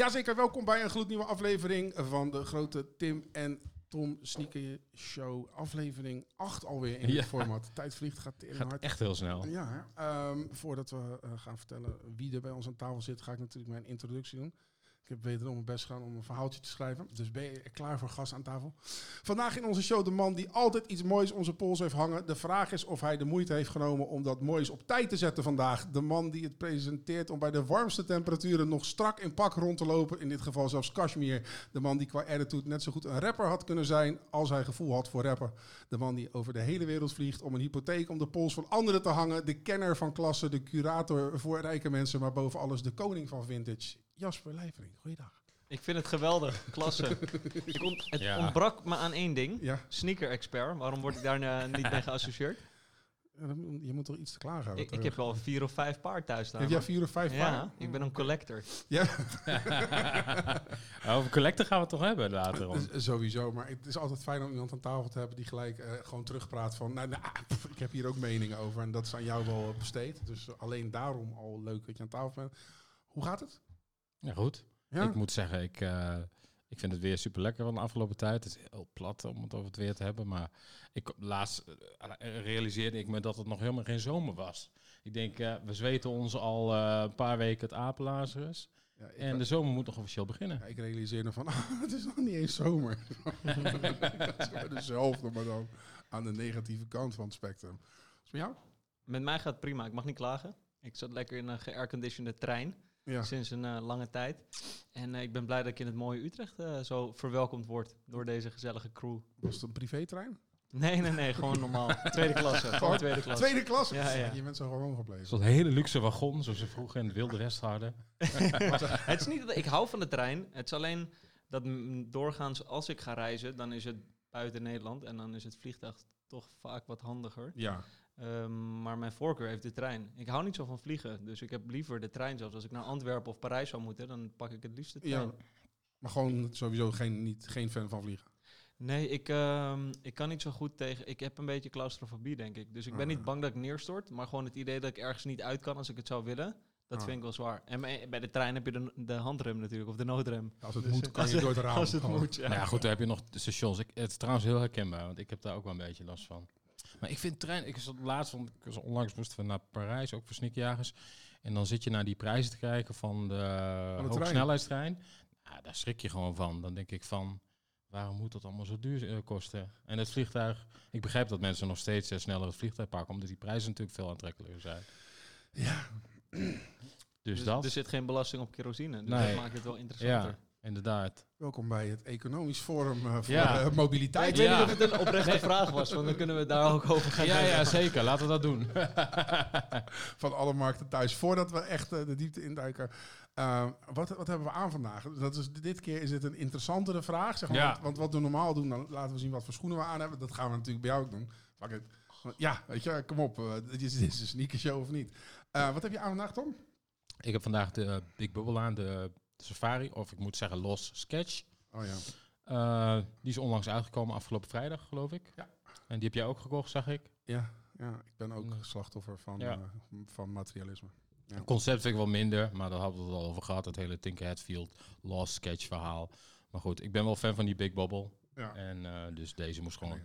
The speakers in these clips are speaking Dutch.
Jazeker, welkom bij een gloednieuwe aflevering van de grote Tim en Tom Sneaker Show. Aflevering 8 alweer in Ja. het format. Tijd vliegt, gaat Gaat hard. echt heel snel. Ja. Ehm, voordat we eh, gaan vertellen wie er bij ons aan tafel zit, ga ik natuurlijk mijn introductie doen. Ik heb wederom mijn best gedaan om een verhaaltje te schrijven. Dus ben je klaar voor gas aan tafel? Vandaag in onze show de man die altijd iets moois zijn pols heeft hangen. De vraag is of hij de moeite heeft genomen om dat moois op tijd te zetten vandaag. De man die het presenteert om bij de warmste temperaturen nog strak in pak rond te lopen. In dit geval zelfs Kashmir. De man die qua attitude net zo goed een rapper had kunnen zijn als hij gevoel had voor rappen. De man die over de hele wereld vliegt om een hypotheek om de pols van anderen te hangen. De kenner van klasse, de curator voor rijke mensen, maar boven alles de koning van vintage. Jasper Leijvering, goeiedag. Ik vind het geweldig, klasse. Ik ont- het Ja. ontbrak me aan één ding. Ja, Sneaker-expert. Waarom word ik daar eh, niet mee geassocieerd? Je moet toch iets te klagen hebben. Ik, ik heb wel vier of vijf paar thuis staan. Heb jij vier of vijf ja, paar? ik ben een collector. Ja, Over collector gaan we het toch hebben later. om. s- sowieso. Maar het is altijd fijn om iemand aan tafel te hebben die gelijk eh, gewoon terugpraat van... Nou, nou, pff, ik heb hier ook meningen over en dat is aan jou wel besteed. Dus alleen daarom al leuk dat je aan tafel bent. Hoe gaat het? Ja, goed. Ja? Ik moet zeggen, ik, eh, ik vind het weer super lekker van de afgelopen tijd. Het is heel plat om het over het weer te hebben. Maar ik, laatst eh, realiseerde ik me dat het nog helemaal geen zomer was. Ik denk, eh, we zweten ons al eh, een paar weken het apenlazerus. Ja, En de zomer moet nog officieel beginnen. ja, ik realiseerde van, ah, het is nog niet eens zomer. dat is maar dan aan de negatieve kant van het spectrum. Is met jou? Met mij gaat het prima. Ik mag niet klagen. Ik zat lekker in een geairconditionede trein Ja. sinds een eh, lange tijd. En eh, ik ben blij dat ik in het mooie Utrecht eh, zo verwelkomd word door deze gezellige crew. Was het een privétrein? Nee, nee, nee. Gewoon normaal. Tweede klasse. Gewoon tweede klasse. Tweede klas? Ja, ja. Je bent zo gewoon gebleven. Zo'n hele luxe wagon, zoals ze vroeger in het Wilde West hadden. het is niet dat ik hou van de trein. Het is alleen dat doorgaans als ik ga reizen, dan is het buiten Nederland en dan is het vliegtuig toch vaak wat handiger. Ja. Ehm, maar mijn voorkeur heeft de trein. Ik hou niet zo van vliegen, dus ik heb liever de trein. Zelfs als ik naar Antwerpen of Parijs zou moeten, dan pak ik het liefst de trein. Ja, maar gewoon sowieso geen, niet, geen fan van vliegen. Nee, ik, ehm, ik kan niet zo goed tegen. Ik heb een beetje claustrofobie, denk ik. Dus ik ben Ah. niet bang dat ik neerstort, maar gewoon het idee dat ik ergens niet uit kan als ik het zou willen. Dat Ah. vind ik wel zwaar. En bij de trein heb je de, de handrem natuurlijk, of de noodrem. Als het Dus, moet, eh, kan je het- door het raam. Als het gewoon. moet, ja. Nou ja, goed, dan heb je nog de stations. Ik, het is trouwens heel herkenbaar, want ik heb daar ook wel een beetje last van. Maar ik vind trein, ik zat laatst, want ik was onlangs moesten we naar Parijs, ook voor sneakjagers. En dan zit je naar die prijzen te kijken van de, hoogsnelheidstrein. Nou, daar schrik je gewoon van. Dan denk ik van, waarom moet dat allemaal zo duur eh, kosten? En het vliegtuig, ik begrijp dat mensen nog steeds eh, sneller het vliegtuig pakken, omdat die prijzen natuurlijk veel aantrekkelijker zijn. Ja. Dus, Dus dat, er zit geen belasting op kerosine. Dus Nee. dat maakt het wel interessanter. ja, inderdaad. Welkom bij het Economisch Forum eh, voor Ja. eh, Ja, Mobiliteit. ik weet Ja. niet of het een oprechte vraag was, want dan kunnen we daar ook over gaan Ja, ja, zeker. Laten we dat doen. Van alle markten thuis. Voordat we echt eh, de diepte induiken. eh, wat, wat hebben we aan vandaag? Dat is, dit keer is het een interessantere vraag. Zeg maar, Ja. want, want wat we normaal doen, dan laten we zien wat voor schoenen we aan hebben. Dat gaan we natuurlijk bij jou ook doen. Fuck it. Want Ja, weet je, kom op. eh, dit, is, dit is een sneaker show of niet? Eh, wat heb je aan vandaag, Tom? Ik heb vandaag de Big Bubble aan, de Safari, of ik moet zeggen Los Sketch. Oh ja. Eh, die is onlangs uitgekomen afgelopen vrijdag, geloof ik. Ja. En die heb jij ook gekocht, zag ik. Ja, ja ik ben ook slachtoffer van, Ja. eh, van materialisme. Ja. Het concept vind ik wel minder, maar daar hadden we het al over gehad. Het hele Tinker Hatfield Lost Sketch verhaal. Maar goed, ik ben wel fan van die Big Bubble. Ja. En eh, dus deze moest gewoon.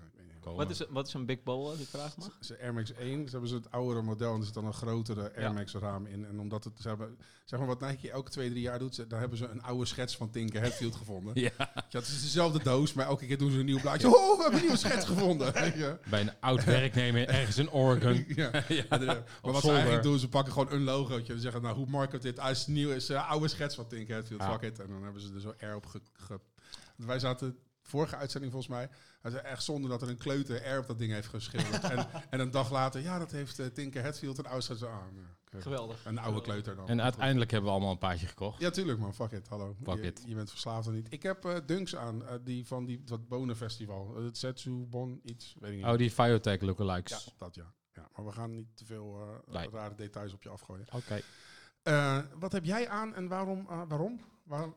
Komen. Wat is, wat is een big bubble, als ik vraag mag? Ze Air Max 1, ze hebben ze het oudere model en er zit dan een grotere Air. Max raam in. En omdat het, ze hebben, zeg maar wat Nike elke twee, drie jaar doet, ze, daar hebben ze een oude schets van Tinker Hatfield gevonden. Ja, Ja, het is dezelfde doos, maar elke keer doen ze een nieuw blaadje. Oh, we hebben een nieuwe schets gevonden. Bij een oud werknemer ergens in Oregon. Ja. ja. Maar wat ze zolder. eigenlijk doen, ze pakken gewoon een logootje en zeggen, nou, hoe market dit? Als nieuw is, eh, oude schets van Tinker Hatfield, fuck it. En dan hebben ze er zo air op ge... ge- wij zaten, vorige uitzending volgens mij, hij zei echt zonder dat er een kleuter air op dat ding heeft geschilderd. en, en een dag later, ja, dat heeft eh, Tinker Hatfield een. Ah, oké. Geweldig. Een oude kleuter dan. En uiteindelijk hebben we allemaal een paardje gekocht. Ja, tuurlijk man. Fuck it. Hallo. Fuck je, it. je bent verslaafd of niet. Ik heb eh, dunks aan, eh, die van die, dat bonenfestival. Het Setsu Bon iets, weet ik niet. Oh, die Biotech ja, lookalikes. dat ja. ja. Maar we gaan niet te veel Nee. rare details op je afgooien. Oké. Eh, wat heb jij aan en waarom? waarom? waarom?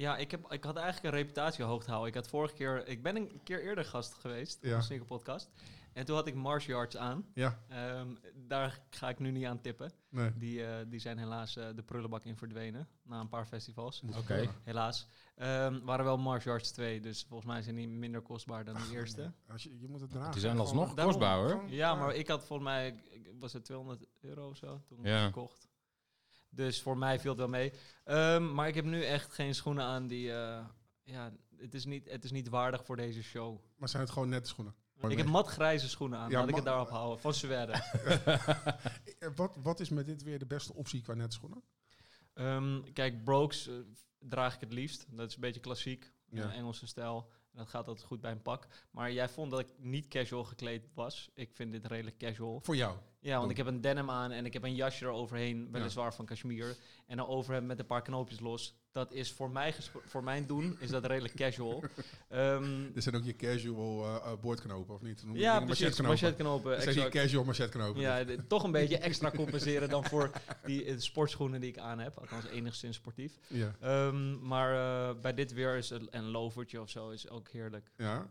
Ja, ik, heb, ik had eigenlijk een reputatie hoog te houden. Ik had vorige keer, ik ben een keer eerder gast geweest Ja. op een sneaker podcast. En toen had ik Mars Yards aan. Ja, Ehm, daar ga ik nu niet aan tippen. nee. Die, eh, die zijn helaas eh, de prullenbak in verdwenen. Na een paar festivals. Oké. Helaas. Ehm, waren wel Mars Yards 2. Dus volgens mij zijn die minder kostbaar dan de eerste. Als je, je moet het dragen. Die zijn alsnog kostbaar hoor. Ja, maar ik had volgens mij, was het 200 euro of zo toen Ja. gekocht. Dus voor mij viel het wel mee. Ehm, maar ik heb nu echt geen schoenen aan die, eh, ja, het is, niet, het is niet waardig voor deze show. Maar zijn het gewoon nette schoenen? ik heb matgrijze schoenen aan, Ja, laat ik het daarop houden, van. Eh, Wat, wat is met dit weer de beste optie qua nette schoenen? Ehm, kijk, Brooks eh, draag ik het liefst. Dat is een beetje klassiek, Ja. eh, Engelse stijl. En dat gaat altijd goed bij een pak. Maar jij vond dat ik niet casual gekleed was. Ik vind dit redelijk casual. Voor jou. Ja, want ik heb een denim aan en ik heb een jasje eroverheen, weliswaar van cashmere. En een overhemd met een paar knoopjes los. Dat is voor, mij voor mijn doen, is dat redelijk casual. Ehm, Er zijn ook je casual eh, eh, boordknopen, of niet? Noem ja, precies. machetknopen. Machetknopen. Zijn je casual machetknopen. Ja, d- toch een beetje extra compenseren dan voor die eh, sportschoenen die ik aan heb. Althans, enigszins sportief. Ja. Ehm, maar eh, bij dit weer is een lovertje of zo is ook heerlijk. ja.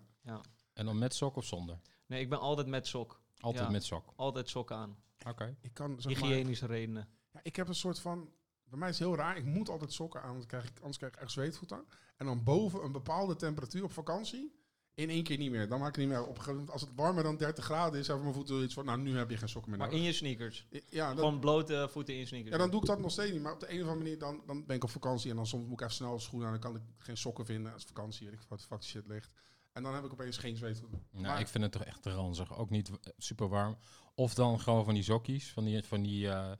En dan met sok of zonder? Nee, ik ben altijd met sok. Altijd Ja. met sok. Altijd sok aan. Oké. Ik kan, zeg maar, Hygiënische redenen. ja, ik heb een soort van... Bij mij is het heel raar. Ik moet altijd sokken aan, anders krijg ik, anders krijg ik echt zweetvoeten. En dan boven een bepaalde temperatuur op vakantie... In één keer niet meer. Dan maak ik niet meer op. Als het warmer dan 30 graden is, hebben mijn voeten iets van... Nou, nu heb je geen sokken meer Maar nodig. in je sneakers. Ja, dan, Gewoon blote voeten in je sneakers. ja, dan doe ik dat nog steeds niet. Maar op de een of andere manier, dan, dan ben ik op vakantie. En dan soms moet ik even snel schoenen aan. Dan kan ik geen sokken vinden. Als vakantie, weet ik wat fuck shit ligt. En dan heb ik opeens geen zweetvoeten. Nou, Maar- ik vind het toch echt ranzig. Ook niet super warm. Of dan gewoon van die sokkies, van die, van die eh,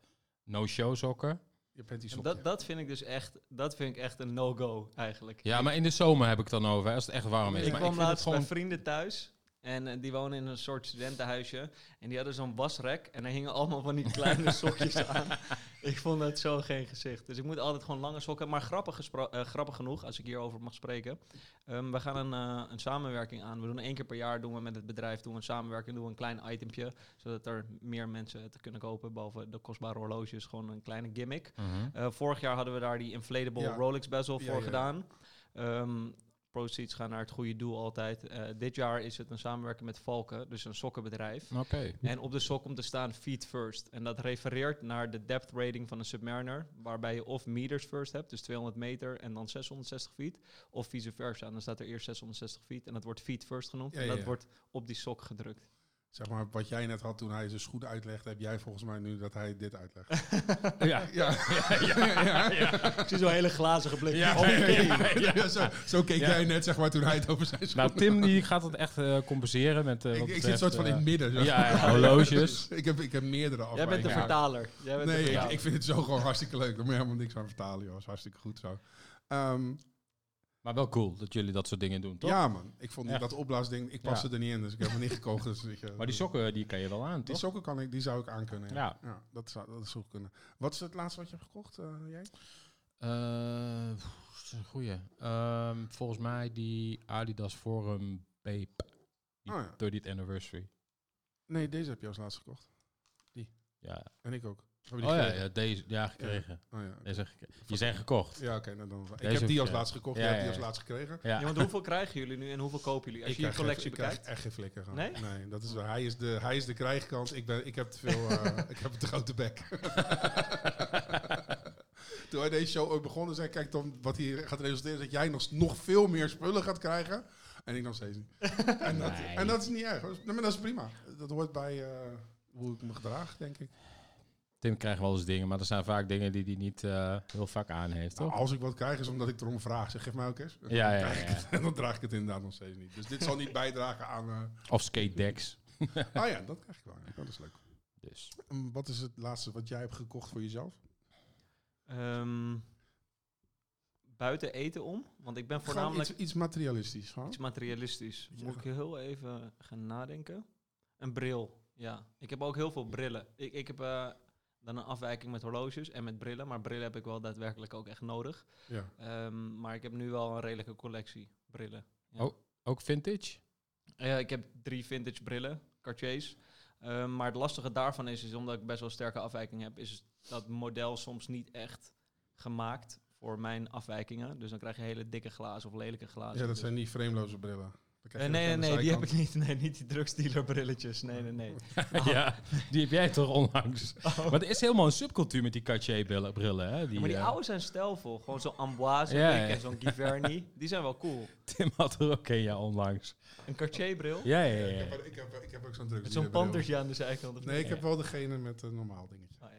no-show sokken. Je bent die En sokken. dat, dat vind ik dus echt, dat vind ik echt een no-go eigenlijk. Ja, maar in de zomer heb ik het dan over, als het echt warm is. ik maar kwam vind het laatst gewoon... bij vrienden thuis. En eh, die wonen in een soort studentenhuisje. En die hadden zo'n wasrek. En er hingen allemaal van die kleine sokjes aan. Ik vond dat zo geen gezicht. Dus ik moet altijd gewoon lange sokken. Maar grappig, eh, grappig genoeg, als ik hierover mag spreken. Ehm, we gaan een, eh, een samenwerking aan. We doen één keer per jaar doen we met het bedrijf doen we een samenwerking. Doen we een klein itempje. Zodat er meer mensen het kunnen kopen. Behalve de kostbare horloges. Gewoon een kleine gimmick. Mhm. Vorig jaar hadden we daar die inflatable Ja. Rolex bezel Ja, voor ja, gedaan. Ehm, proceeds gaan naar het goede doel altijd. Eh, dit jaar is het een samenwerking met Valken, dus een sokkenbedrijf. Oké. En op de sok komt te staan feet first. En dat refereert naar de depth rating van een Submariner, waarbij je of meters first hebt, dus 200 meter en dan 660 feet, of vice versa. En dan staat er eerst 660 feet en dat wordt feet first genoemd. Ja, en dat ja. wordt op die sok gedrukt. Zeg maar, wat jij net had toen hij zijn schoenen uitlegde, heb jij volgens mij nu dat hij dit uitlegt. Ja. ja. ja, ja, Ik zie zo'n hele glazige blik. Ja, ja, Ja, zo, zo keek Ja. jij net, zeg maar, toen hij het over zijn schoenen Nou, Tim die gaat het echt eh, compenseren met... eh, Ik, ik zit soort van in eh, het midden. zo. Ja, ja, horloges. ik, heb, ik heb meerdere Jij bent de afwijkingen. vertaler. Jij bent de Nee, ik, vertaler. ik vind het zo gewoon hartstikke leuk. Daar moet je helemaal niks aan vertalen, joh. Dat is hartstikke goed zo. Ehm, Maar wel cool dat jullie dat soort dingen doen, toch? ja, man. Ik vond die, dat opblaasding, ik paste Ja. er niet in, dus ik heb hem niet gekocht. Dus, je, Maar die sokken, die kan je wel aan, Die toch? sokken kan ik, die zou ik aankunnen. Ja, Ja. ja dat, zou, dat goed kunnen. Wat is het laatste wat je hebt gekocht, eh, jij? Eh, pff, dat is een goeie. Ehm, volgens mij die Adidas Forum Bape. Die Oh ja. 30th anniversary. Nee, deze heb je als laatste gekocht. Ja. En ik ook. Oh je die ja, gekregen? ja, deze, ja, gekregen. Oh, ja. Deze, die zijn gekocht. Ja, oké. nou dan, ik Deze heb die als je- laatste gekocht, Ja, jij hebt die als ja. laatste gekregen. Ja. Ja, want hoeveel krijgen jullie nu en hoeveel kopen jullie? Als je je krijg collectie ik krijg bekijkt. echt geen flikker. gewoon. Nee? Nee, dat is, hij, is de, hij is de krijgkant. Ik, ben, ik heb te veel... eh, ik heb een te grote bek. Toen wij deze show ooit begonnen, zei ik, kijk dan wat hier gaat resulteren, is dat jij nog, nog veel meer spullen gaat krijgen. En ik nog steeds niet. en, dat, Nee. en dat is niet erg. Maar dat is prima. Dat hoort bij eh, hoe ik me gedraag, denk ik. Tim krijgt wel eens dingen, maar er zijn vaak dingen die hij niet eh, heel vaak aan heeft, toch? Nou, als ik wat krijg, is omdat ik erom vraag. Zeg, geef mij ook eens. En Ja, dan ja, krijg ik ja. het. Dan draag ik het inderdaad nog steeds niet. Dus dit zal niet bijdragen aan... eh, Of skate decks. Ah ja, dat krijg ik wel. Ja, Dat is leuk. Dus. Wat is het laatste wat jij hebt gekocht voor jezelf? Ehm, buiten eten om, want ik ben voornamelijk iets, iets materialistisch. Gewoon. iets materialistisch. Ja. Moet ik heel even gaan nadenken. Een bril, ja. Ik heb ook heel veel brillen. Ik, ik heb eh, dan een afwijking met horloges en met brillen, maar brillen heb ik wel daadwerkelijk ook echt nodig. Ja. Ehm, maar ik heb nu wel een redelijke collectie brillen. Ja. Oh. Ook vintage? Eh, ik heb drie vintage brillen, Cartiers. Ehm, maar het lastige daarvan is, is omdat ik best wel sterke afwijking heb, is dat model soms niet echt gemaakt voor mijn afwijkingen. Dus dan krijg je hele dikke glazen of lelijke glazen. ja, dat Dus- zijn niet frameloze brillen. Eh, nee, nee, nee, die heb ik niet. Nee, niet die drugsdealer brilletjes. Nee, nee, nee. ja, die heb jij toch onlangs. Oh. Maar er is helemaal een subcultuur met die Cartier-brillen, hè? Die, Ja, maar die eh, oude zijn stijlvol. Gewoon zo'n Amboise Ja, blik ja. en zo'n Giverny. Die zijn wel cool. Tim had er ook een, ja, onlangs. Een Cartier-bril. Ja, ja, Ja, ja. ik, heb, ik, heb, ik heb ook zo'n drugs. Met zo'n pantertje aan de zijkant. of Nee, ik heb wel degene met een normaal dingetje. Oh, ja.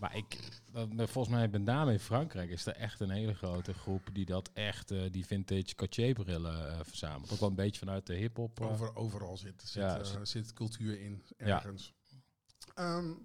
Maar ik, dat- volgens mij met name in Frankrijk is er echt een hele grote groep die dat echt, eh, die vintage Cartier-brillen eh, verzamelt. Ook wel een beetje vanuit de hip-hop. eh. Over, overal zit, zit, Ja, zit- zit cultuur in, Ja. ergens. Ehm,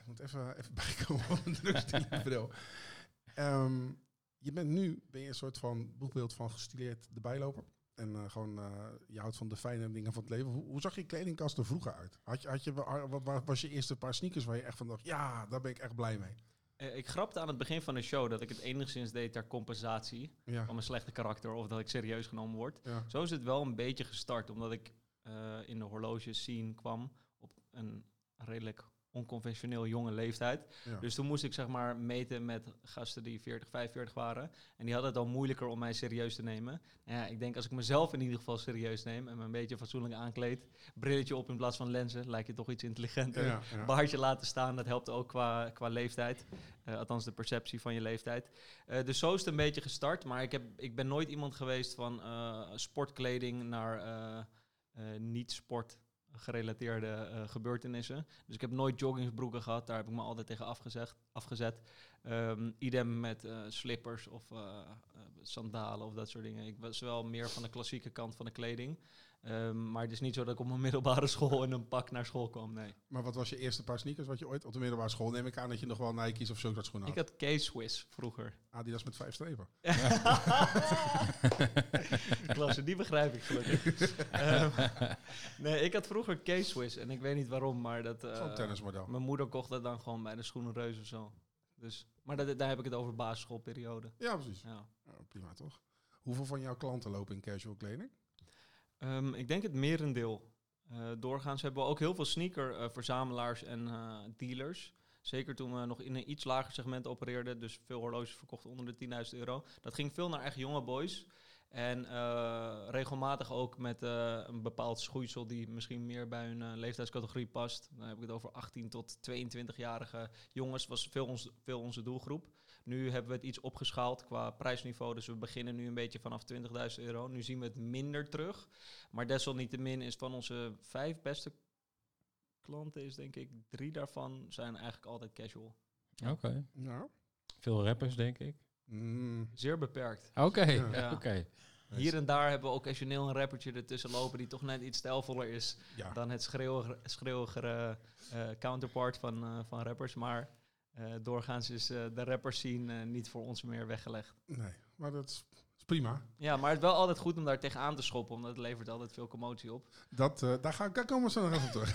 ik moet even, even bijkomen van een drugsdealerbril. Ehm je bent nu ben je een soort van boekbeeld van gestileerd de bijloper. En eh, gewoon, eh, je houdt van de fijne dingen van het leven. Hoe, hoe zag je kledingkast er vroeger uit? Had je, had je, wa- wat wa- was je eerste paar sneakers waar je echt van dacht, ja, daar ben ik echt blij mee. Eh, ik grapte aan het begin van de show dat ik het enigszins deed ter compensatie Ja, van mijn slechte karakter of dat ik serieus genomen word. ja. Zo is het wel een beetje gestart, omdat ik in de horloge scene kwam op een redelijk onconventioneel jonge leeftijd. ja. Dus toen moest ik zeg maar meten met gasten die 40, 45 waren. En die hadden het al moeilijker om mij serieus te nemen. Nou ja, ik denk als ik mezelf in ieder geval serieus neem en me een beetje fatsoenlijk aankleed, brilletje op in plaats van lenzen, lijkt je toch iets intelligenter. ja, ja. Baardje laten staan, dat helpt ook qua, qua leeftijd. Eh, althans, de perceptie van je leeftijd. Eh, dus zo is het een beetje gestart. Maar ik, heb, ik ben nooit iemand geweest van eh, sportkleding naar niet-sport gerelateerde eh, gebeurtenissen. Dus ik heb nooit joggingsbroeken gehad. Daar heb ik me altijd tegen afgezegd, afgezet. Ehm, idem met eh, slippers of eh, sandalen of dat soort dingen. Ik was wel meer van de klassieke kant van de kleding. Ehm, maar het is niet zo dat ik op mijn middelbare school in een pak naar school kwam. Nee. Maar wat was je eerste paar sneakers wat je ooit op de middelbare school? Neem ik aan dat je nog wel Nike's of zulke soort schoenen Ik had. had K-Swiss vroeger. Adidas met vijf strepen. Klasse, die begrijp ik gelukkig. Ehm, nee, ik had vroeger K-Swiss en ik weet niet waarom, maar dat... eh, Zo'n tennismodel. Mijn moeder kocht dat dan gewoon bij de Schoenenreus of zo. Dus, maar dat, daar heb ik het over basisschoolperiode. Ja, precies. Ja. Ja, prima toch? Hoeveel van jouw klanten lopen in casual kleding? Ehm, ik denk het merendeel. Eh, doorgaans hebben we ook heel veel sneaker-verzamelaars en eh, dealers. Zeker toen we nog in een iets lager segment opereerden. Dus veel horloges verkocht onder de 10.000 euro. Dat ging veel naar echt jonge boys. En eh, regelmatig ook met eh, een bepaald schoeisel die misschien meer bij hun eh, leeftijdscategorie past. Dan heb ik het over 18 tot 22-jarige jongens. Was veel, ons, veel onze doelgroep. Nu hebben we het iets opgeschaald qua prijsniveau. Dus we beginnen nu een beetje vanaf 20.000 euro. Nu zien we het minder terug. Maar desalniettemin is van onze vijf beste klanten, is denk ik drie daarvan zijn eigenlijk altijd casual. Oké. Nou. Veel rappers, denk ik. Mm, Zeer beperkt. Oké, Ja. oké. Hier en daar hebben we occasioneel een rappertje ertussen lopen die toch net iets stijlvoller is ja. dan het schreeuwige, schreeuwigere eh, counterpart van, eh, van rappers. Maar eh, doorgaans is eh, de rappers scene eh, niet voor ons meer weggelegd. Nee, maar dat is, is prima. Ja, maar het is wel altijd goed om daar tegenaan te schoppen, omdat het levert altijd veel commotie op. Dat, eh, daar, ga, daar komen we zo nog even op terug.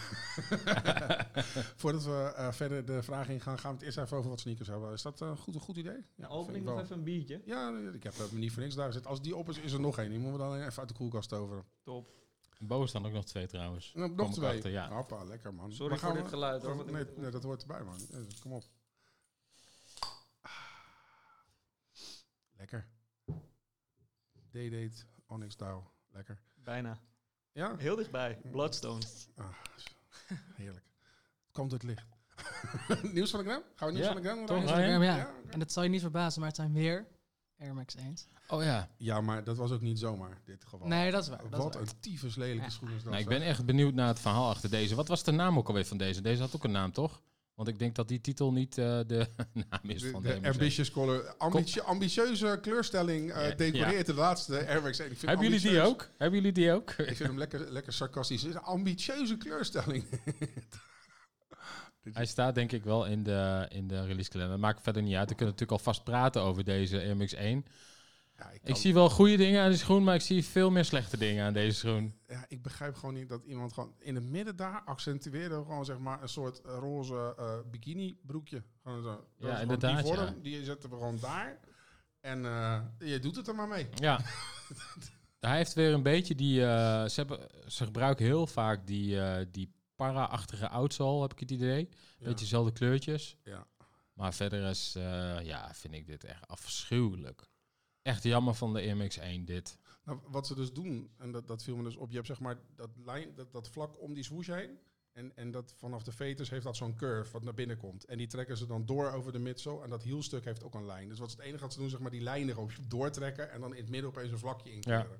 Voordat we eh, verder de vraag ingaan, gaan we het eerst even over wat sneakers hebben. Is dat eh, goed, een goed idee? Ja, vind open ik ik nog even een biertje. Ja, ik heb het me niet voor niks daar zitten. Als die op is, is er nog één. Die moeten we dan even uit de koelkast toveren. Top. Boven staan ook nog twee trouwens. Nou, Kom nog ik twee. achter, ja. Hoppa, lekker man. Sorry Maar gaan voor dit geluid, hoor, ik Nee, nee, dat hoort erbij man. Kom op. Lekker. D-Date, Onyx Dial. Lekker. Bijna. Ja? Heel dichtbij. Bloodstone. Ah, heerlijk. Het komt het licht. nieuws van de gram? Gaan we nieuws Ja, van de gram? toch, ja. Ja, oké. En dat zal je niet verbazen, maar het zijn weer Air Max 1. Oh ja. Ja, maar dat was ook niet zomaar, dit geval. Nee, dat is waar. Dat is Wat waar. een tyfus lelijke Ja. schoen is dat. Nou, ik ben echt benieuwd naar het verhaal achter deze. Wat was de naam ook alweer van deze? Deze had ook een naam, toch? Want ik denk dat die titel niet eh, de naam is De, van de de, ambitious color, ambitie- ambitieuze kleurstelling Ja, decoreert de laatste Air Max 1. Ik vind Hebben jullie die ook? Hebben jullie die ook? Ik vind hem lekker, lekker sarcastisch. Het is een ambitieuze kleurstelling. Hij staat denk ik wel in de, in de release kalender. Maakt verder niet uit. We kunnen natuurlijk alvast praten over deze Air Max 1. Ja, ik, zie wel goede dingen aan die schoen, maar ik zie veel meer slechte dingen aan deze schoen. ja, ik begrijp gewoon niet dat iemand gewoon in het midden daar accentueerde gewoon zeg maar een soort roze eh, bikini broekje. Gewoon zo. Dat gewoon inderdaad, Die vorm, ja. die zetten we gewoon daar. En eh, je doet het er maar mee. Ja. Hij heeft weer een beetje die... eh, ze, hebben, ze gebruiken heel vaak die, die para-achtige outsole, heb ik het idee. Beetje dezelfde kleurtjes. Ja. Maar verder is, ja, vind ik dit echt afschuwelijk. Echt jammer van de MX1 dit. Nou, wat ze dus doen, en dat, dat viel me dus op, je hebt zeg maar dat, lijn, dat, dat vlak om die swoosh heen. En, en dat vanaf de veters heeft dat zo'n curve wat naar binnen komt. En die trekken ze dan door over de midsole. En dat hielstuk heeft ook een lijn. Dus wat is het enige wat ze doen, zeg maar die lijnen gewoon doortrekken. En dan in het midden opeens een vlakje inkleuren.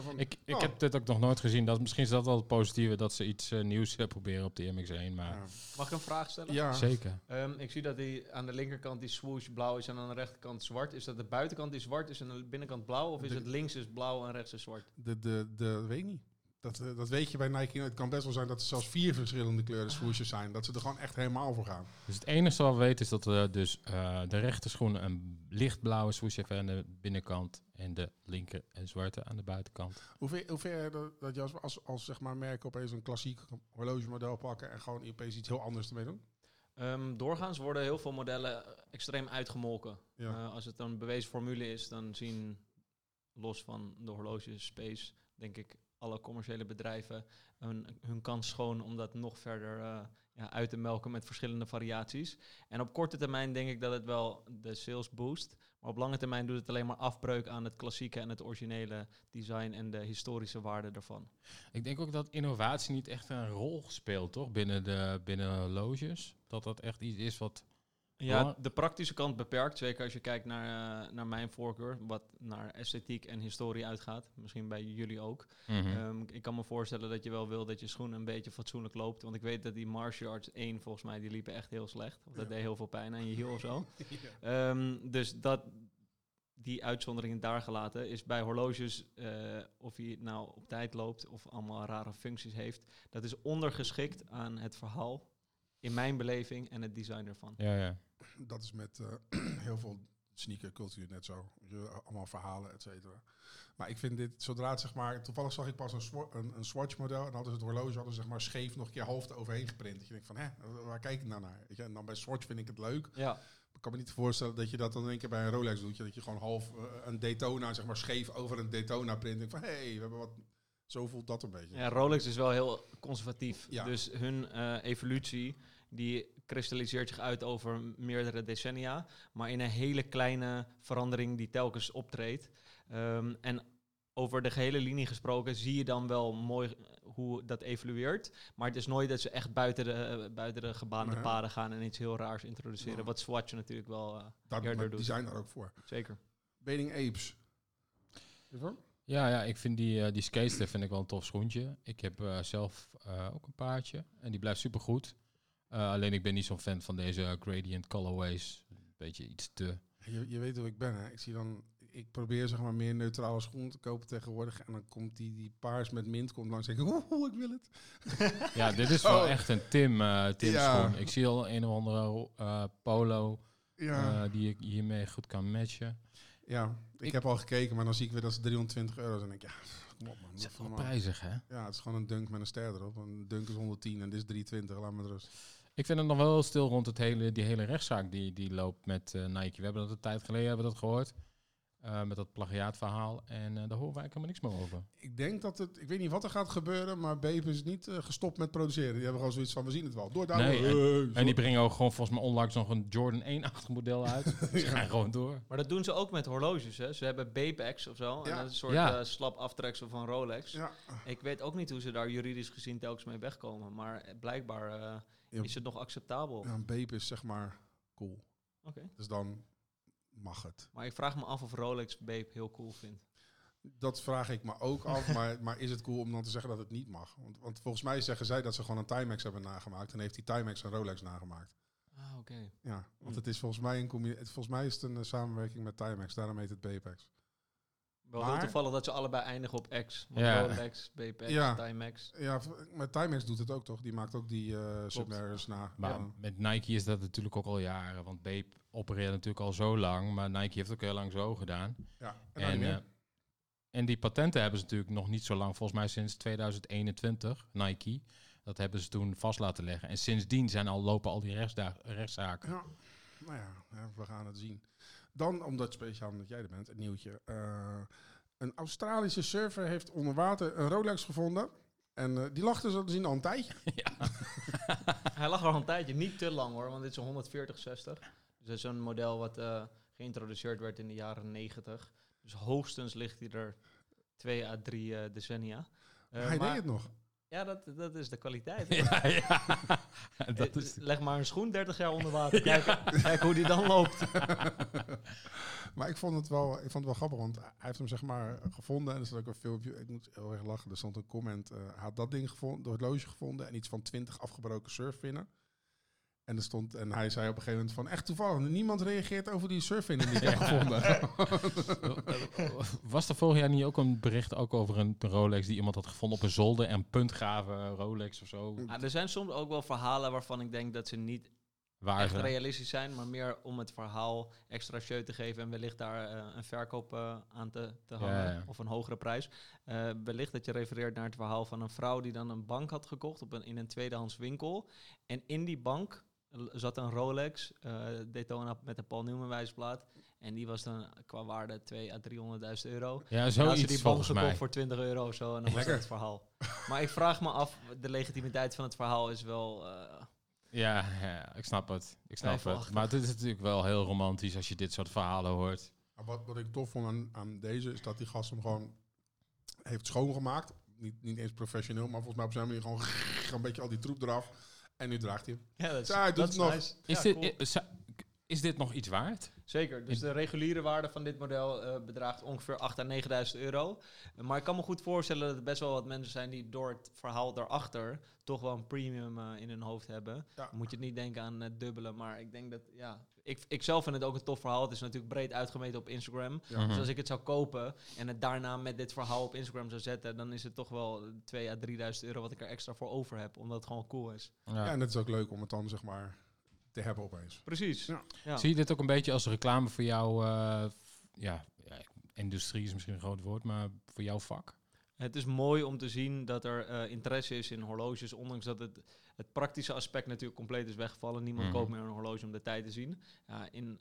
Van, Ik, ik oh, heb dit ook nog nooit gezien. Dat, misschien is dat wel het positieve dat ze iets eh, nieuws eh, proberen op de MX1. Maar ja. Mag ik een vraag stellen? Ja. zeker. Ehm, ik zie dat die aan de linkerkant die swoosh blauw is en aan de rechterkant zwart. Is dat de buitenkant die zwart is en de binnenkant blauw? Of is De- het links is blauw en rechts is zwart? De, de, de, weet ik niet. Dat, eh, dat weet je bij Nike. Het kan best wel zijn dat er zelfs vier verschillende kleuren swooshes zijn. Dat ze er gewoon echt helemaal voor gaan. Dus het enige wat we weten is dat we dus eh, de rechter schoen een lichtblauwe swoosh heeft aan de binnenkant. En de linker en zwarte aan de buitenkant. Hoe ver, hoe ver dat, dat je als, als, als zeg maar merken opeens een klassiek horlogemodel pakken en gewoon opeens iets heel anders ermee doen? Ehm, doorgaans worden heel veel modellen extreem uitgemolken. Ja. Eh, als het een bewezen formule is, dan zien, los van de horloge space, denk ik, alle commerciële bedrijven hun, hun kans schoon om dat nog verder eh, ja, uit te melken met verschillende variaties. En op korte termijn denk ik dat het wel de sales boost. Maar op lange termijn doet het alleen maar afbreuk aan het klassieke en het originele design en de historische waarde daarvan. Ik denk ook dat innovatie niet echt een rol speelt, toch? Binnen de binnen loges. Dat dat echt iets is wat... Ja, de praktische kant beperkt. Zeker als je kijkt naar, eh, naar mijn voorkeur, wat naar esthetiek en historie uitgaat. Misschien bij jullie ook. Mhm. Ehm, ik kan me voorstellen dat je wel wil dat je schoen een beetje fatsoenlijk loopt. Want ik weet dat die martial arts 1, volgens mij, die liepen echt heel slecht. Of dat Ja. deed heel veel pijn aan je hiel of zo. Ehm, dus dat, die uitzondering daar gelaten is bij horloges, eh, of hij nou op tijd loopt of allemaal rare functies heeft. Dat is ondergeschikt aan het verhaal, in mijn beleving, en het design ervan. Ja, ja. Dat is met eh, heel veel sneakercultuur net zo. Allemaal verhalen, et cetera. Maar ik vind dit, zodra het zeg maar... Toevallig zag ik pas een, een, een Swatch model. En hadden ze het horloge hadden ze, zeg maar scheef nog een keer half eroverheen geprint. Dat je denkt van, hè, waar kijk ik nou naar? Je, en dan bij Swatch vind ik het leuk. Ja, Ik kan me niet voorstellen dat je dat dan een keer bij een Rolex doet. Dat je gewoon half eh, een Daytona, zeg maar scheef over een Daytona print. Denk van, hé, hey, we hebben wat... Zo voelt dat een beetje. Ja, Rolex is wel heel conservatief. Ja. Dus hun eh, evolutie die kristalliseert zich uit over meerdere decennia, maar in een hele kleine verandering die telkens optreedt. Ehm, en over de gehele linie gesproken zie je dan wel mooi eh, hoe dat evolueert. Maar het is nooit dat ze echt buiten de, eh, buiten de gebaande Nee. paden gaan en iets heel raars introduceren. Ja. Wat Swatch natuurlijk wel eh, dat, eerder maar doet. die zijn daar ook voor. zeker. Beding Apes. Hiervoor? Ja, ja, ik vind die, uh, die vind ik wel een tof schoentje. Ik heb eh, zelf eh, ook een paardje en die blijft supergoed. Eh alleen ik ben niet zo'n fan van deze gradient colorways. Een beetje iets te... Je, je weet hoe ik ben, hè? Ik zie dan... Ik probeer zeg maar meer neutrale schoenen te kopen tegenwoordig. En dan komt die, die paars met mint komt langs en ik, oeh, ik wil het. Ja, dit is wel Oh. echt een Tim, eh Tim Ja. schoen. Ik zie al een of andere eh, polo Ja, die ik hiermee goed kan matchen. ja. Ik, ik- heb al gekeken, maar dan zie ik weer dat ze 320 euro zijn. En denk ik, ja, kom op man. Doe is wel prijzig, hè? Ja, het is gewoon een dunk met een ster erop. Een dunk is 110 en dit is 320, laat me rust. Ik vind het nog wel heel stil rond het hele, die hele rechtszaak die, die loopt met eh, Nike. We hebben dat een tijd geleden hebben we dat gehoord. eh, met dat plagiaatverhaal. En eh, daar horen wij helemaal niks meer over. Ik denk dat het, ik weet niet wat er gaat gebeuren, maar Beep is niet gestopt met produceren. Die hebben gewoon zoiets van, we zien het wel. Door daar. Nee, En die brengen ook gewoon volgens mij onlangs nog een Jordan 1-achtig model uit. Ze gaan gewoon door. Maar dat doen ze ook met horloges. Hè? Ze hebben Bapex of zo. En Ja. dat is een soort Ja. eh, slap aftreksel van Rolex. Ja, Ik weet ook niet hoe ze daar juridisch gezien telkens mee wegkomen. Maar blijkbaar eh, Ja. is het nog acceptabel. ja, een Beep is zeg maar cool. Oké. Dus dan mag het. Maar ik vraag me af of Rolex Bape heel cool vindt. Dat vraag ik me ook af, maar, maar is het cool om dan te zeggen dat het niet mag? Want, want volgens mij zeggen zij dat ze gewoon een Timex hebben nagemaakt en heeft die Timex een Rolex nagemaakt. Ah, oké. Ja, want Hmm. het is volgens mij een volgens mij is het een eh, samenwerking met Timex, daarom heet het Bapex. Wel Maar- heel toevallig dat ze allebei eindigen op X. Ja. Rolex, Ja. Timex. Ja, maar Timex doet het ook toch? Die maakt ook die eh Submariners na. Maar Ja. met Nike is dat natuurlijk ook al jaren. Want Bape opereert natuurlijk al zo lang. Maar Nike heeft ook heel lang zo gedaan. Ja, en, En, eh, en die patenten hebben ze natuurlijk nog niet zo lang. Volgens mij sinds 2021, Nike. Dat hebben ze toen vast laten leggen. En sindsdien zijn al, lopen al die rechtsda- rechtszaken. Ja, nou ja, we gaan het zien. Dan, omdat speciaal omdat jij er bent, een nieuwtje. Eh, een Australische surfer heeft onder water een Rolex gevonden. En eh, die lag er zo te zien al een tijdje. Hij lag er al een tijdje, niet te lang hoor, want dit is een 140-60. Dus dat is een model wat eh, geïntroduceerd werd in de jaren 90. Dus hoogstens ligt hij er twee à drie eh, decennia. Eh, Hij maar- deed het nog. Ja, dat, dat is de kwaliteit. ja, ja. dat Eh, is, Leg maar een schoen 30 jaar onder water. Kijk, kijk hoe die dan loopt. Maar ik vond het wel, ik vond het wel grappig, want hij heeft hem zeg maar gevonden en er staat ook een filmpje. Ik moet heel erg lachen. Er stond een comment. eh, hij had dat ding gevonden, door het horloge gevonden en iets van 20 afgebroken surfvinnen. En er stond en hij zei op een gegeven moment van echt toevallig niemand reageert over die surfvinnen die ik heb gevonden. was er vorig jaar niet ook een bericht ook over een Rolex die iemand had gevonden op een zolder en puntgraven Rolex of zo? Ah, er zijn soms ook wel verhalen waarvan ik denk dat ze niet Waar echt realistisch zijn, maar meer om het verhaal extra show te geven en wellicht daar eh, een verkoop eh, aan te, te hangen ja. of een hogere prijs. Eh, wellicht dat je refereert naar het verhaal van een vrouw die dan een bank had gekocht op een, in een tweedehands winkel. En in die bank zat een Rolex eh Daytona met een Paul Newman wijsplaat. En die was dan qua waarde 2 à 300.000 euro. ja, En als je die volgens gekocht mij. voor 20 euro of zo, en dan was dat het verhaal. Maar ik vraag me af, de legitimiteit van het verhaal is wel... eh, Ja, ja, ik snap het. Ik snap het. Maar het is natuurlijk wel heel romantisch als je dit soort verhalen hoort. Maar wat, wat ik tof vond aan, aan deze is dat die gast hem gewoon heeft schoongemaakt. Niet, niet eens professioneel, maar volgens mij op zijn manier gewoon een beetje al die troep eraf. En nu draagt hij hem. Ja, dat is, Ja, hij doet dat het is nog. nice. Is, Ja, dit, cool. za- is dit nog iets waard? Zeker. Dus de reguliere waarde van dit model eh, bedraagt ongeveer 8.000 à 9.000 euro. Eh, Maar ik kan me goed voorstellen dat er best wel wat mensen zijn die door het verhaal daarachter toch wel een premium eh, in hun hoofd hebben. Ja. Dan moet je het niet denken aan het dubbele, maar ik denk dat, ja... Ik, ik zelf vind het ook een tof verhaal. Het is natuurlijk breed uitgemeten op Instagram. Ja. Dus als ik het zou kopen en het daarna met dit verhaal op Instagram zou zetten, dan is het toch wel 2 à 3.000 euro wat ik er extra voor over heb, omdat het gewoon cool is. Ja. Ja, en het is ook leuk om het dan zeg maar te hebben opeens. Precies. Ja. Ja. Zie je dit ook een beetje als reclame voor jouw... eh, ja, industrie is misschien een groot woord, maar voor jouw vak? Het is mooi om te zien dat er eh, interesse is in horloges, ondanks dat het, het praktische aspect natuurlijk compleet is weggevallen. Niemand Mhm. koopt meer een horloge om de tijd te zien. In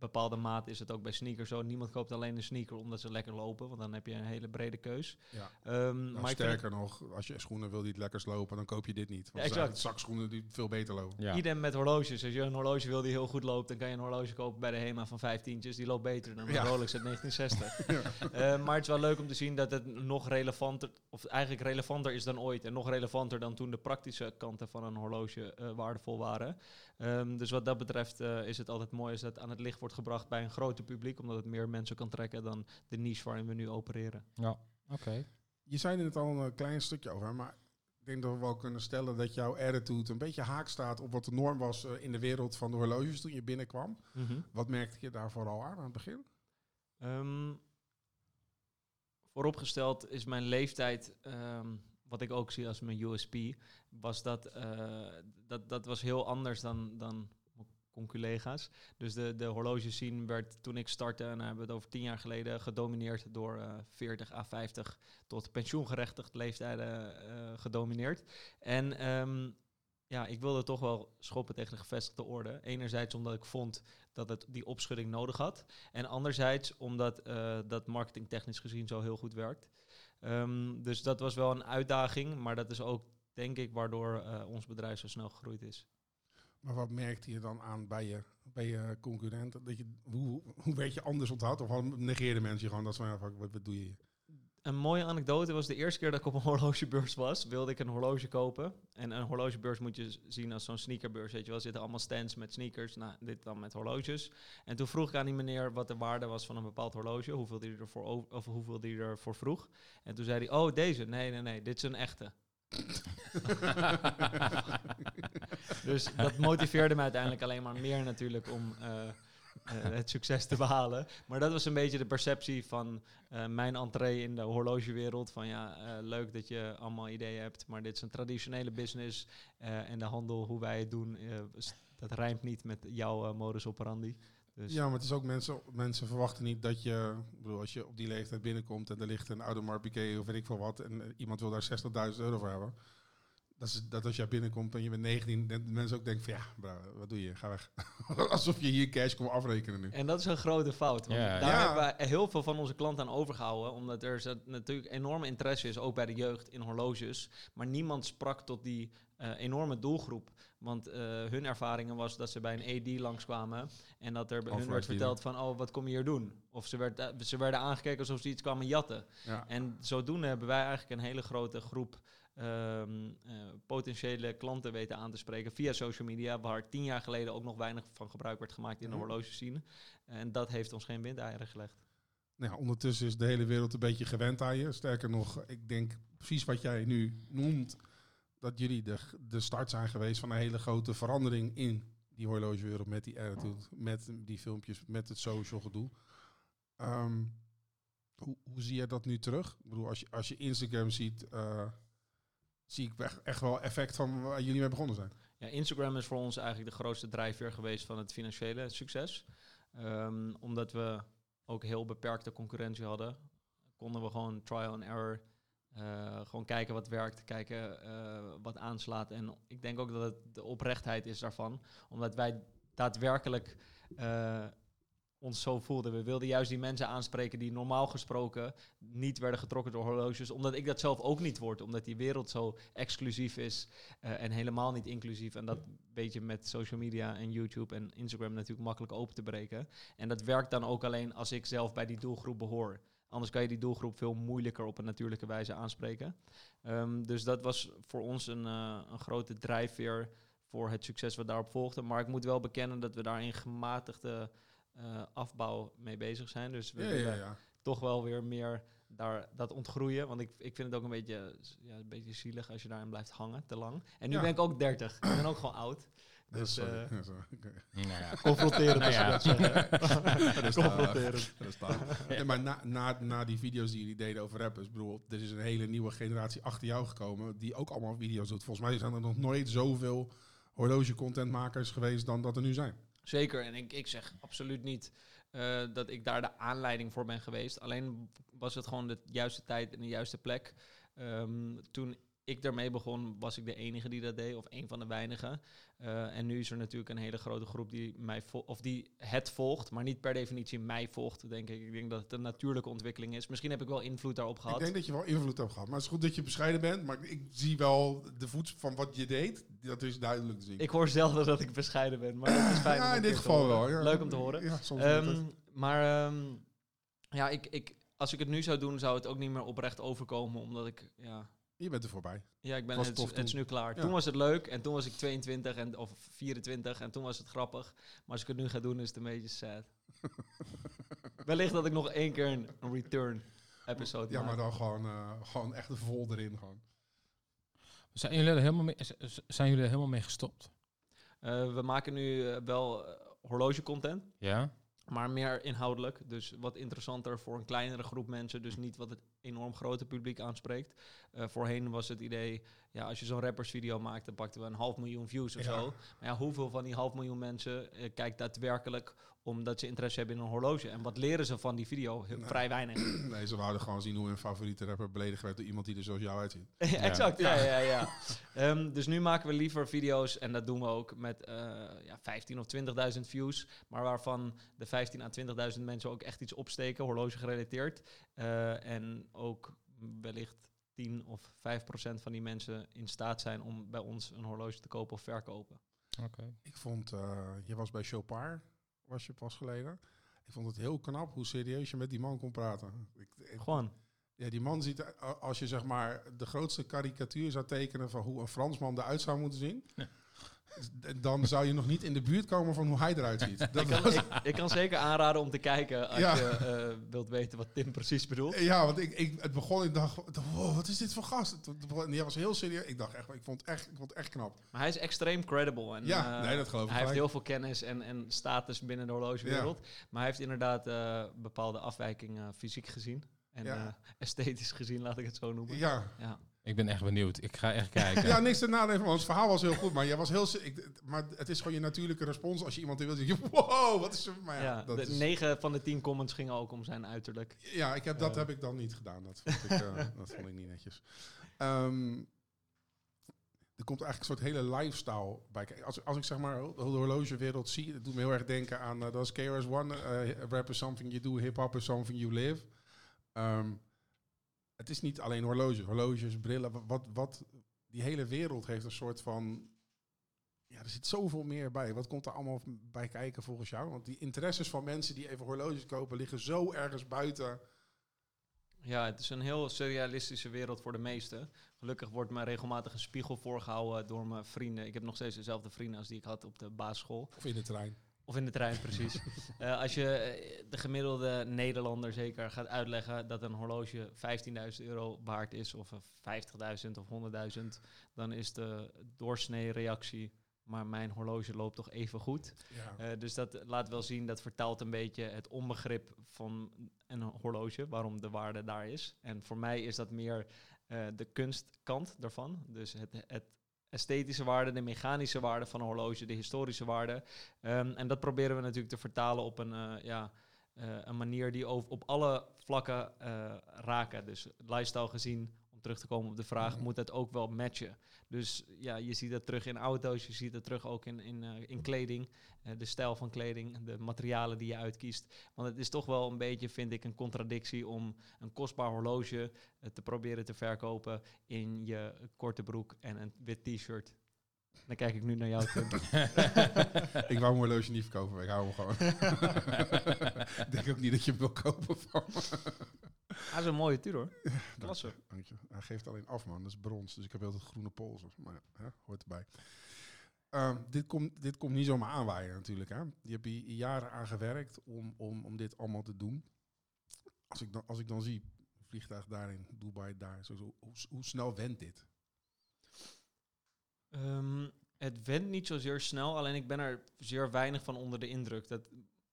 bepaalde mate is het ook bij sneakers zo. Niemand koopt alleen een sneaker omdat ze lekker lopen, want dan heb je een hele brede keus. Ja. Ehm, Nou, maar sterker nog, als je schoenen wil die het lekkers lopen, dan koop je dit niet. Want Ja, exact. zakschoenen die veel beter lopen. Ja. Idem met horloges. Als je een horloge wil die heel goed loopt, dan kan je een horloge kopen bij de HEMA van 15. Die loopt beter dan een Ja. Rolex uit 1960. Eh, maar het is wel leuk om te zien dat het nog relevanter, of eigenlijk relevanter is dan ooit. En nog relevanter dan toen de praktische kanten van een horloge eh, waardevol waren. Ehm, dus wat dat betreft eh, is het altijd mooi als dat aan het licht wordt gebracht bij een groter publiek. Omdat het meer mensen kan trekken dan de niche waarin we nu opereren. Ja, oké. Je zei er net al een eh, klein stukje over, maar ik denk dat we wel kunnen stellen dat jouw attitude een beetje haak staat op wat de norm was eh, in de wereld van de horloges toen je binnenkwam. Wat merkte je daar vooral aan aan het begin? Ehm, vooropgesteld is mijn leeftijd, ehm, wat ik ook zie als mijn USP, was dat, eh, dat, dat was heel anders dan, dan conculega's. Dus de, de horloge scene werd toen ik startte, en hebben we het over tien jaar geleden, gedomineerd door eh 40 à 50 tot pensioengerechtigd leeftijden eh, gedomineerd. En ehm, ja, ik wilde toch wel schoppen tegen de gevestigde orde. Enerzijds omdat ik vond dat het die opschudding nodig had. En anderzijds omdat eh, dat marketingtechnisch gezien zo heel goed werkt. Ehm, dus dat was wel een uitdaging, maar dat is ook, denk ik, waardoor ons bedrijf zo snel gegroeid is. Maar wat merkte je dan aan bij je, bij je concurrenten? Dat je, hoe, hoe werd je anders onthoud? Of negeerden mensen je gewoon dat van, ja, wat, wat doe je hier? Een mooie anekdote was de eerste keer dat ik op een horlogebeurs was, wilde ik een horloge kopen. En een horlogebeurs moet je zien als zo'n sneakerbeurs, weet je wel. Er zitten allemaal stands met sneakers, nou, dit dan met horloges. En toen vroeg ik aan die meneer wat de waarde was van een bepaald horloge, hoeveel die ervoor, over, of hoeveel die ervoor vroeg. En toen zei hij, oh deze, nee, nee, nee, dit is een echte. dus dat motiveerde me uiteindelijk alleen maar meer natuurlijk om eh, eh, het succes te behalen. Maar dat was een beetje de perceptie van eh, mijn entree in de horlogewereld. Van ja, leuk dat je allemaal ideeën hebt, maar dit is een traditionele business. en de handel, hoe wij het doen, dat rijmt niet met jouw modus operandi. Dus Ja, maar het is ook mensen, mensen verwachten niet dat je, bedoel, als je op die leeftijd binnenkomt en er ligt een Audemars Piguet of weet ik veel wat en iemand wil daar 60.000 euro voor hebben. Dat, is, dat als jij binnenkomt en je bent 19, dat mensen ook denken van ja, bro, wat doe je? Ga weg. Alsof je hier cash komt afrekenen nu. En dat is een grote fout. Want Ja. daar Ja. hebben wij heel veel van onze klanten aan overgehouden. Omdat er natuurlijk enorme interesse is, ook bij de jeugd, in horloges. Maar niemand sprak tot die eh, enorme doelgroep. Want eh, hun ervaringen was dat ze bij een AD langskwamen. En dat er bij hun werd verteld van, oh, wat kom je hier doen? Of ze, werd, eh, ze werden aangekeken alsof ze iets kwamen jatten. Ja. En zodoende hebben wij eigenlijk een hele grote groep ehm, eh, potentiële klanten weten aan te spreken via social media, waar tien jaar geleden ook nog weinig van gebruik werd gemaakt in de Mhm. horlogescene. En dat heeft ons geen windeieren gelegd. Nou, ja, ondertussen is de hele wereld een beetje gewend aan je. Sterker nog, ik denk precies wat jij nu noemt, dat jullie de, de start zijn geweest van een hele grote verandering in die horlogewereld met die attitude, met die filmpjes, met het social gedoe. Ehm, hoe, hoe zie je dat nu terug? Ik bedoel, als je, als je Instagram ziet, eh, zie ik echt, wel effect van waar jullie mee begonnen zijn. Ja, Instagram is voor ons eigenlijk de grootste drijfveer geweest van het financiële succes. Ehm, omdat we ook heel beperkte concurrentie hadden, konden we gewoon trial and error. eh, gewoon kijken wat werkt, kijken eh, wat aanslaat. En ik denk ook dat het de oprechtheid is daarvan. Omdat wij daadwerkelijk eh, ons zo voelden. We wilden juist die mensen aanspreken die normaal gesproken niet werden getrokken door horloges. Omdat ik dat zelf ook niet word. Omdat die wereld zo exclusief is eh, en helemaal niet inclusief. En dat weet je met social media en YouTube en Instagram natuurlijk makkelijk open te breken. En dat werkt dan ook alleen als ik zelf bij die doelgroep behoor. Anders kan je die doelgroep veel moeilijker op een natuurlijke wijze aanspreken. Ehm, dus dat was voor ons een, eh, een grote drijfveer voor het succes wat daarop volgde. Maar ik moet wel bekennen dat we daar in gematigde eh, afbouw mee bezig zijn. Dus we Ja, willen ja, ja. toch wel weer meer daar, dat ontgroeien. Want ik, ik vind het ook een beetje, ja, een beetje zielig als je daarin blijft hangen te lang. En nu Ja. ben ik ook 30. Ik ben ook gewoon oud. Dus, sorry. eh, sorry. Nou ja. Confronterend Nou ja. dat is Confronterend. Maar na, na, na die video's die jullie deden over rappers, bedoel, er is een hele nieuwe generatie achter jou gekomen die ook allemaal video's doet. Volgens mij zijn er nog nooit zoveel horloge-contentmakers geweest dan dat er nu zijn. Zeker, en ik, ik zeg absoluut niet eh, dat ik daar de aanleiding voor ben geweest. Alleen was het gewoon de juiste tijd en de juiste plek. Ehm, toen ik daarmee begon, was ik de enige die dat deed, of een van de weinigen. Eh, en nu is er natuurlijk een hele grote groep die, mij of die het volgt, maar niet per definitie mij volgt, denk ik. Ik denk dat het een natuurlijke ontwikkeling is. Misschien heb ik wel invloed daarop gehad. Ik denk dat je wel invloed hebt gehad. Maar het is goed dat je bescheiden bent. Maar ik zie wel de voet van wat je deed. Dat is duidelijk te zien. Ik hoor zelden dat ik bescheiden ben, maar dat is fijn. ja, in dit geval wel. Ja. Leuk om te horen. Ja, soms Ehm, maar ehm, ja, ik, ik, als ik het nu zou doen, zou het ook niet meer oprecht overkomen. Omdat ik, ja, Je bent er voorbij. ja ik ben, Was het, tof het is nu klaar. Ja. Toen was het leuk en toen was ik 22 en, of 24 en toen was het grappig. Maar als ik het nu ga doen, is het een beetje sad. Wellicht dat ik nog één keer een, return episode Ja, maak. maar dan gewoon, eh, gewoon echt vol erin. Gewoon. Zijn jullie er helemaal mee, zijn jullie er helemaal mee gestopt? Eh, we maken nu eh, wel eh, horloge content. Ja? Maar meer inhoudelijk. Dus wat interessanter voor een kleinere groep mensen. Dus niet wat het enorm grote publiek aanspreekt. Eh, voorheen was het idee, ja, als je zo'n rappersvideo maakt, dan pakten we een half miljoen views of Ja. zo. Maar ja, hoeveel van die half miljoen mensen eh, kijkt daadwerkelijk omdat ze interesse hebben in een horloge? En wat leren ze van die video? Heel-. Vrij weinig. Nee, ze wouden gewoon zien hoe hun favoriete rapper beledigd werd door iemand die er zoals jou uitziet. exact, ja, ja, ja. Ehm, dus nu maken we liever video's, en dat doen we ook met eh ja, 15 of 20.000 views, maar waarvan de 15 à 20.000 mensen ook echt iets opsteken, horloge gerelateerd. Eh, en ook wellicht 10 of 5 procent van die mensen in staat zijn om bij ons een horloge te kopen of verkopen. Oké. Ik vond, eh, je was bij Chopard, was je pas geleden. Ik vond het heel knap hoe serieus je met die man kon praten. Ik, ik- Gewoon. ja, die man ziet, als je zeg maar de grootste karikatuur zou tekenen van hoe een Fransman eruit zou moeten zien, dan zou je nog niet in de buurt komen van hoe hij eruit ziet. Dat Ik kan, was- ik, ik kan zeker aanraden om te kijken als Ja. je eh, wilt weten wat Tim precies bedoelt. ja, want ik, ik, het begon, ik dacht, wow, wat is dit voor gast? Die was heel serieus. Ik dacht echt, ik vond het echt, ik vond het echt knap. Maar hij is extreem credible. En, Ja, eh, nee, dat geloof ik Hij heeft heel veel kennis en, en status binnen de horlogewereld. Maar hij heeft inderdaad eh, bepaalde afwijkingen fysiek gezien. En Ja. esthetisch gezien, laat ik het zo noemen. Ja, Ja. Ik ben echt benieuwd. Ik ga echt kijken. Ja, niks te nadenken, want het verhaal was heel goed. Maar jij was heel. Ik, maar het is gewoon je natuurlijke respons als je iemand wil. zeg je, Wow, wat is er? Maar ja, Ja, dat de is- 9 van de 10 comments gingen ook om zijn uiterlijk. ja ik heb, dat heb ik dan niet gedaan. Dat vond ik, eh, dat vond ik niet netjes. Ehm, er komt eigenlijk een soort hele lifestyle bij. kijken. Als, als ik zeg maar de horlogewereld zie, dat doet me heel erg denken aan uh, dat is KRS-One. eh rap is something you do, hip-hop is something you live. Ehm, het is niet alleen horloges, horloges, brillen. wa- Wat, wat, die hele wereld heeft een soort van... Ja, er zit zoveel meer bij. Wat komt er allemaal bij kijken volgens jou? Want die interesses van mensen die even horloges kopen... liggen zo ergens buiten... Ja, het is een heel surrealistische wereld voor de meesten. Gelukkig wordt me regelmatig een spiegel voorgehouden door mijn vrienden. Ik heb nog steeds dezelfde vrienden als die ik had op de basisschool. Of in de trein. Of in de trein, precies. Eh, als je eh, de gemiddelde Nederlander zeker gaat uitleggen dat een horloge 15.000 euro waard is, of eh, 50.000 of 100.000, dan is de doorsnee reactie, maar mijn horloge loopt toch even goed. Ja. Eh, dus dat laat wel zien, dat vertaalt een beetje het onbegrip van een horloge, waarom de waarde daar is. En voor mij is dat meer eh, de kunstkant daarvan. Dus het, het esthetische waarde, de mechanische waarde van een horloge, de historische waarde. Ehm, en dat proberen we natuurlijk te vertalen op een, eh, ja, eh, een manier die op alle vlakken eh, raken. Dus lifestyle gezien, om terug te komen op de vraag, moet dat ook wel matchen. Dus ja, je ziet dat terug in auto's, je ziet het terug ook in, in, eh, in kleding. Eh, de stijl van kleding, de materialen die je uitkiest. Want het is toch wel een beetje, vind ik, een contradictie om een kostbaar horloge eh, te proberen te verkopen in je korte broek en een wit t-shirt. Dan kijk ik nu naar jou, Tim. ik wou mijn horloge niet verkopen, maar ik hou hem gewoon. ik denk ook niet dat je hem wil kopen van me. Hij is een mooie tuur hoor. Klasse. Dank je. Hij geeft alleen af, man. Dat is brons. Dus ik heb altijd groene polsen. Maar ja, hè, hoort erbij. Ehm, dit, komt, dit komt niet zomaar aanwaaien natuurlijk. Hè. Je hebt hier jaren aan gewerkt om, om, om dit allemaal te doen. Als ik dan, als ik dan zie, vliegtuig daarin, Dubai daar. Zo, zo, hoe, hoe snel went dit? Ehm, het went niet zozeer snel, alleen ik ben er zeer weinig van onder de indruk. Dat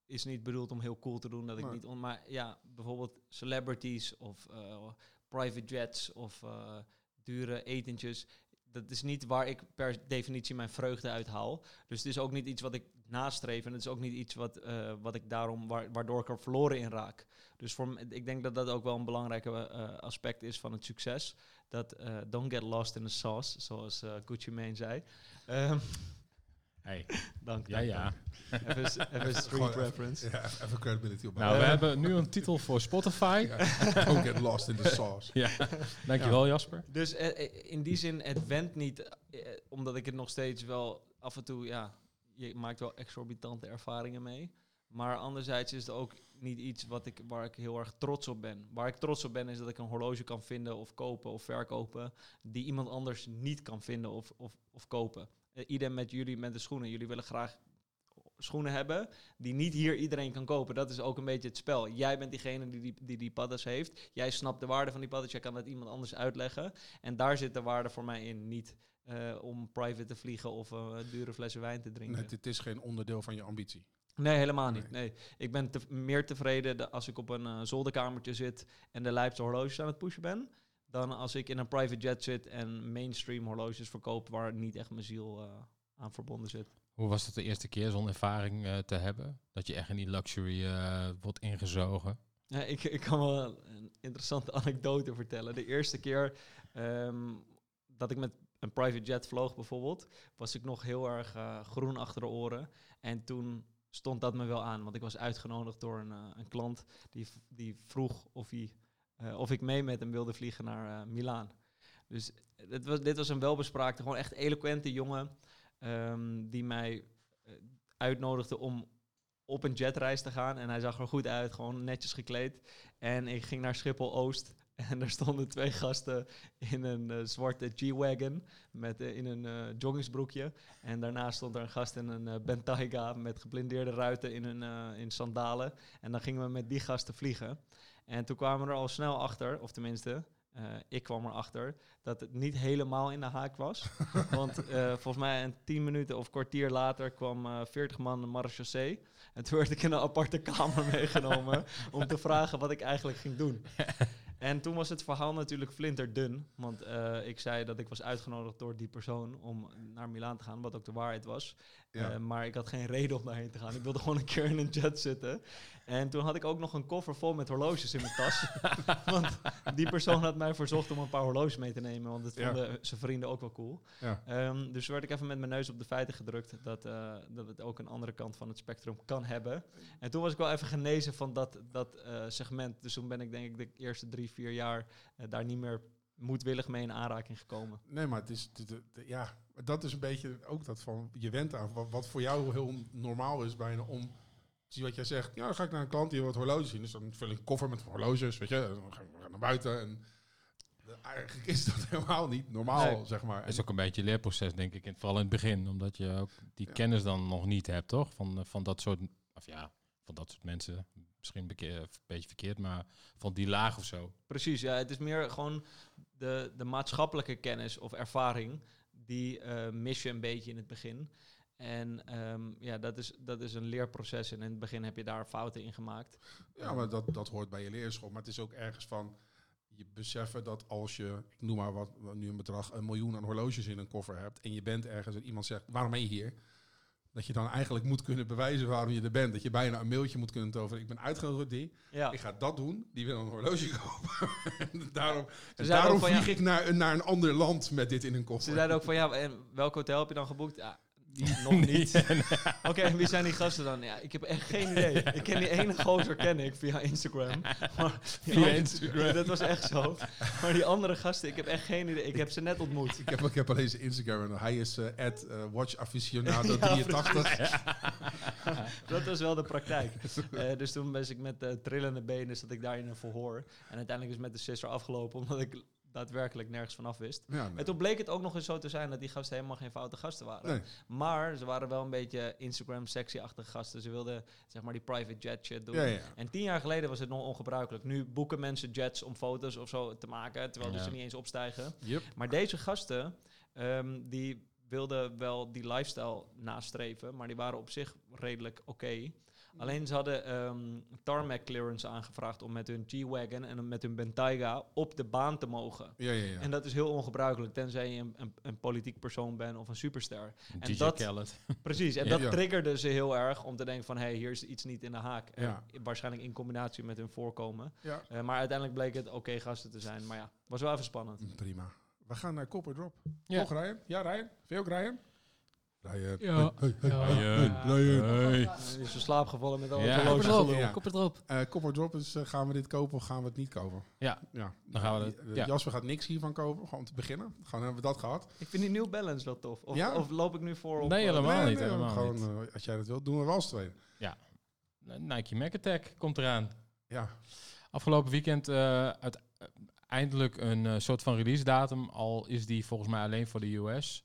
is niet bedoeld om heel cool te doen, dat ik niet on, maar ja, bijvoorbeeld celebrities of eh, private jets of eh, dure etentjes. Dat is niet waar ik per definitie mijn vreugde uit haal. Dus het is ook niet iets wat ik nastreef en het is ook niet iets wat, eh, wat ik daarom, wa- waardoor ik er verloren in raak. Dus voor, ik denk dat dat ook wel een belangrijk aspect is van het succes. Dat eh, don't get lost in the sauce, zoals eh, Gucci Mane zei. Ehm, Hey. dank, Ja, dank, ja. dank. Even, even street even- reference. Ja, even credibility op. Nou, we hebben nu een titel voor Spotify. Ja, Don't get lost in the sauce. Ja, dankjewel Jasper. Dus eh, in die zin, het went niet, omdat ik het nog steeds wel af en toe, ja, je maakt wel exorbitante ervaringen mee. Maar anderzijds is het ook niet iets wat ik, waar ik heel erg trots op ben. Waar ik trots op ben is dat ik een horloge kan vinden of kopen of verkopen die iemand anders niet kan vinden of, of, of kopen. Uh, idem met jullie met de schoenen. Jullie willen graag schoenen hebben die niet hier iedereen kan kopen. Dat is ook een beetje het spel. Jij bent diegene die die, die, paddas heeft. Jij snapt de waarde van die paddas. Jij kan het iemand anders uitleggen. En daar zit de waarde voor mij in. Niet eh, om private te vliegen of eh, dure flessen wijn te drinken. Nee, dit is geen onderdeel van je ambitie. Nee, helemaal niet. Nee. Ik ben te- meer tevreden als ik op een eh, zolderkamertje zit en de lijpste horloges aan het pushen ben. Dan als ik in een private jet zit en mainstream horloges verkoop waar niet echt mijn ziel eh, aan verbonden zit. Hoe was het de eerste keer zo'n ervaring eh, te hebben? Dat je echt in die luxury wordt ingezogen? Ja, ik, ik kan wel een interessante anekdote vertellen. De eerste keer ehm, dat ik met een private jet vloog bijvoorbeeld, was ik nog heel erg groen achter de oren. En toen stond dat me wel aan, want ik was uitgenodigd door een, eh, een klant die, die vroeg of, hij, eh, of ik mee met hem wilde vliegen naar eh Milaan. Dus dit was, dit was een welbespraakte, gewoon echt eloquente jongen ehm, die mij uitnodigde om op een jetreis te gaan. En hij zag er goed uit, gewoon netjes gekleed. En ik ging naar Schiphol-Oost. En er stonden twee gasten in een eh, zwarte G-Wagon met eh, in een eh, joggingsbroekje. En daarna stond er een gast in een Bentayga met geblindeerde ruiten in, een, in sandalen. En dan gingen we met die gasten vliegen. En toen kwamen we er al snel achter, of tenminste, ik kwam erachter, dat het niet helemaal in de haak was. Want volgens mij een tien minuten of kwartier later kwam 40 man de marechaussee. En toen werd ik in een aparte kamer meegenomen om te vragen wat ik eigenlijk ging doen. En toen was het verhaal natuurlijk flinterdun. Want eh, ik zei dat ik was uitgenodigd door die persoon om naar Milaan te gaan, wat ook de waarheid was. Ja. Eh, maar ik had geen reden om daarheen te gaan. Ik wilde gewoon een keer in een jet zitten. En toen had ik ook nog een koffer vol met horloges in mijn tas. want die persoon had mij verzocht om een paar horloges mee te nemen. Want dat Ja. vonden zijn vrienden ook wel cool. Ja. Ehm, dus werd ik even met mijn neus op de feiten gedrukt dat, eh, dat het ook een andere kant van het spectrum kan hebben. En toen was ik wel even genezen van dat, dat eh, segment. Dus toen ben ik denk ik de eerste drie, vier jaar daar niet meer moedwillig mee in aanraking gekomen. Nee, maar het is, de- de- de- ja, dat is een beetje ook dat van, je went aan wat, wat voor jou heel normaal is bijna om, zie wat jij zegt, ja, dan ga ik naar een klant die wat horloges zien, dus dan vul ik een koffer met horloges, weet je, dan ga ik naar buiten en eh, eigenlijk is dat helemaal niet normaal, Nee. zeg maar. Dat is ook een beetje een leerproces, denk ik. in- Vooral in het begin. Omdat je ook die Ja. kennis dan nog niet hebt, toch? Van, eh, van dat soort... Of ja, van dat soort mensen. Misschien een beetje verkeerd, maar van die laag of zo. Precies, ja. Het is meer gewoon de, de maatschappelijke kennis of ervaring. Die eh, mis je een beetje in het begin. En ehm, ja, dat is, dat is een leerproces. En in het begin heb je daar fouten in gemaakt. Ja, maar dat, dat hoort bij je leerschool. Maar het is ook ergens van je beseffen dat als je, ik noem maar wat, nu een bedrag, een miljoen aan horloges in een koffer hebt. En je bent ergens en iemand zegt, waarom ben je hier? Dat je dan eigenlijk moet kunnen bewijzen waarom je er bent. Dat je bijna een mailtje moet kunnen toveren. Ik ben uitgenodigd door die. Ja, Ik ga dat doen. Die wil een horloge kopen. en daarom, en daarom van, vlieg ja- ik naar, naar een ander land met dit in een Ze koffer. zeiden ook van, ja, en welk hotel heb je dan geboekt? Ja, die nog niet. Oké, en wie zijn die gasten dan? Ja, ik heb echt geen idee. Ik ken die ene gozer ken ik via Instagram. Maar Via Instagram. Dat was echt zo. Maar die andere gasten, ik heb echt geen idee. Ik heb ze net ontmoet. Ik heb, ik heb alleen zijn Instagram en hij is eh at eh, watchaficionado Ja, 83. Dat was wel de praktijk. Eh, dus toen was ik met eh, trillende benen, zat ik daar in een verhoor. En uiteindelijk is het met de sister afgelopen, omdat ik daadwerkelijk nergens vanaf wist. Ja, nee. En toen bleek het ook nog eens zo te zijn dat die gasten helemaal geen foute gasten waren. Nee. Maar ze waren wel een beetje Instagram sexy-achtige gasten. Ze wilden zeg maar die private jet shit doen. Ja, ja. En tien jaar geleden was het nog ongebruikelijk. Nu boeken mensen jets om foto's of zo te maken, terwijl Ja. ze niet eens opstijgen. Yep. Maar deze gasten, ehm, die wilden wel die lifestyle nastreven, maar die waren op zich redelijk oké. Alleen ze hadden ehm, tarmac clearance aangevraagd om met hun G-Wagon en met hun Bentayga op de baan te mogen. Ja, ja, ja. En dat is heel ongebruikelijk, tenzij je een, een, een politiek persoon bent of een superster. En DJ dat- Khaled. Precies, en Ja. dat triggerde ze heel erg om te denken van... hé, hey, hier is iets niet in de haak. En Ja. waarschijnlijk in combinatie met hun voorkomen. ja. Eh, maar uiteindelijk bleek het oké gasten te zijn. Maar ja, was wel even spannend. Prima. We gaan naar Copper Drop. Ja. Toch, Ryan? Ja, Ryan? Ook Ryan? Ja. Ja. Uh, is in slaap gevallen met al Ja. het Kop horloge erop, gelul. Ja. kop erop. Eh, Copper Drop is, eh, gaan we dit kopen of gaan we het niet kopen? Ja. ja. Dan gaan we dat- Eh, ja. Jasper gaat niks hiervan kopen, gewoon om te beginnen. Gewoon hebben we dat gehad. Ik vind die New Balance wel tof. Of, Ja? of loop ik nu voor op... Nee, eh, helemaal Nee, niet. nee, helemaal gewoon, niet. eh, als jij dat wilt, doen we wel eens twee. Nike Mac Attack komt eraan. Ja, Afgelopen weekend eh, uit, eh, eindelijk een eh, soort van release datum. Al is die volgens mij alleen voor de US.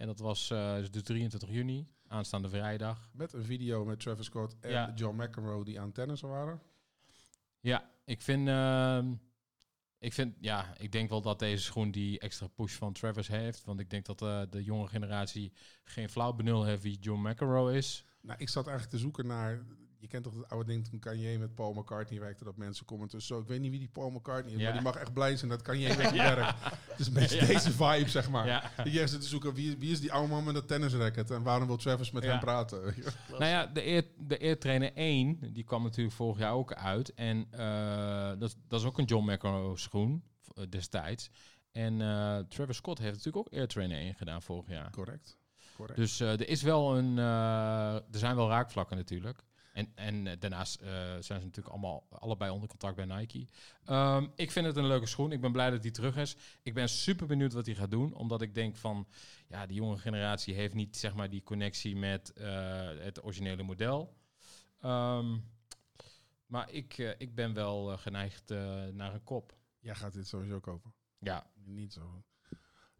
En dat was eh, dus de 23 juni, aanstaande vrijdag. met een video met Travis Scott en Ja. John McEnroe die aan tennis waren. Ja, ik vind, ehm, ik vind, ja, ik denk wel dat deze schoen die extra push van Travis heeft. Want ik denk dat eh, de jonge generatie geen flauw benul heeft wie John McEnroe is. Nou, ik zat eigenlijk te zoeken naar... Je kent toch het oude ding toen Kanye met Paul McCartney werkte... dat mensen commenten zo... Ik weet niet wie die Paul McCartney is, Ja. maar die mag echt blij zijn dat Kanye met je werkt. Het is een beetje deze vibe, zeg maar. Ja. Dat jij zit te zoeken, wie, wie is die oude man met dat tennisracket... en waarom wil Travis met Ja. hem praten? Nou ja, de, eer, de Airtrainer 1, die kwam natuurlijk vorig jaar ook uit. En eh, dat, dat is ook een John McEnroe schoen eh, destijds. En eh, Travis Scott heeft natuurlijk ook Airtrainer 1 gedaan vorig jaar. Correct. Correct. Dus eh, er is wel een, eh, er zijn wel raakvlakken natuurlijk. En, en eh, daarnaast eh, zijn ze natuurlijk allemaal allebei onder contract bij Nike. Ehm, ik vind het een leuke schoen. Ik ben blij dat hij terug is. Ik ben super benieuwd wat hij gaat doen. Omdat ik denk van, ja, die jonge generatie heeft niet zeg maar die connectie met eh, het originele model. Ehm, maar ik, ik ben wel geneigd naar een kop. Jij gaat dit sowieso kopen. Ja, Niet zo.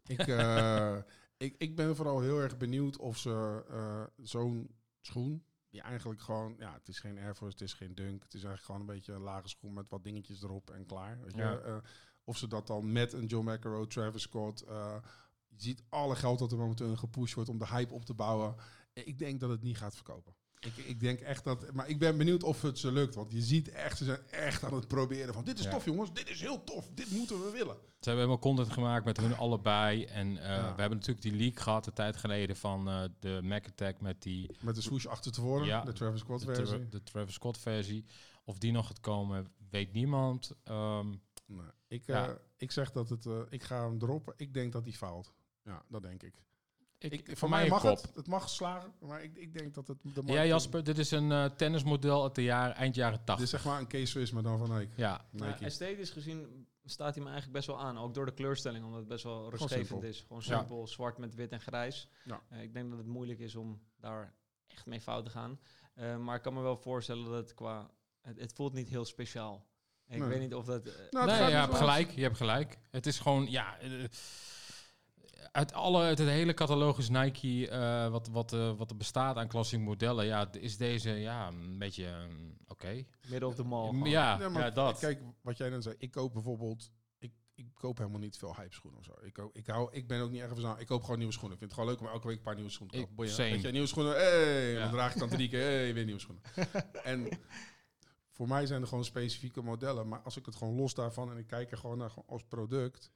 Ik, ik, ik ben vooral heel erg benieuwd of ze zo'n schoen, die eigenlijk gewoon, ja, het is geen Air Force, het is geen Dunk, het is eigenlijk gewoon een beetje een lage schoen met wat dingetjes erop en klaar. Weet je? Ja. Eh, of ze dat dan met een John McEnroe, Travis Scott, eh, je ziet alle geld dat er momenteel in gepusht wordt om de hype op te bouwen. Ik denk dat het niet gaat verkopen. Ik, ik denk echt dat... Maar ik ben benieuwd of het ze lukt. Want je ziet echt, ze zijn echt aan het proberen van... Dit is Ja. tof jongens, dit is heel tof. Dit moeten we willen. Ze hebben helemaal content gemaakt met hun allebei. En eh, Ja. we hebben natuurlijk die leak gehad een tijd geleden van eh, de Mac Attack met die Met de swoosh achter tevoren, Ja. de Travis Scott de, versie. De Travis Scott versie. Of die nog gaat komen, weet niemand. Ehm, Nee, ik, eh, ik zeg dat het... ik ga hem droppen. Ik denk dat hij faalt. Ja, dat denk ik. Ik, ik voor mij mag kop. het. Het mag slagen. Maar ik, ik denk dat het... De Ja, Jasper, dit is een eh, tennismodel uit de jaren, eind jaren Dit 80. is zeg maar een case Swiss, maar dan van Nike. Ja, Maar Nike. esthetisch gezien staat hij me eigenlijk best wel aan. Ook door de kleurstelling, omdat het best wel rustgevend is. Gewoon Ja. simpel, zwart met wit en grijs. Ja. Eh, ik denk dat het moeilijk is om daar echt mee fout te gaan. Eh, maar ik kan me wel voorstellen dat het qua... Het, het voelt niet heel speciaal. En ik Nee. weet niet of dat... Nou, nee, je hebt gelijk. Je hebt gelijk. Het is gewoon, ja... uit, alle, uit het hele catalogus Nike, eh, wat, wat, eh, wat er bestaat aan klassieke modellen, ja, is deze ja, een beetje mm, oké. midden op de mal. Ja, ja, maar dat. Kijk, wat jij dan zei. Ik koop bijvoorbeeld... Ik, ik koop helemaal niet veel hype schoenen of zo. Ik, koop, ik, hou, ik ben ook niet erg van... Ik koop gewoon nieuwe schoenen. Ik vind het gewoon leuk om elke week een paar nieuwe schoenen te kopen. Weet je, nieuwe schoenen. Hey, Ja. Dan draag ik dan drie keer. Hey, weer nieuwe schoenen. en voor mij zijn er gewoon specifieke modellen. Maar als ik het gewoon los daarvan... En ik kijk er gewoon naar gewoon als product...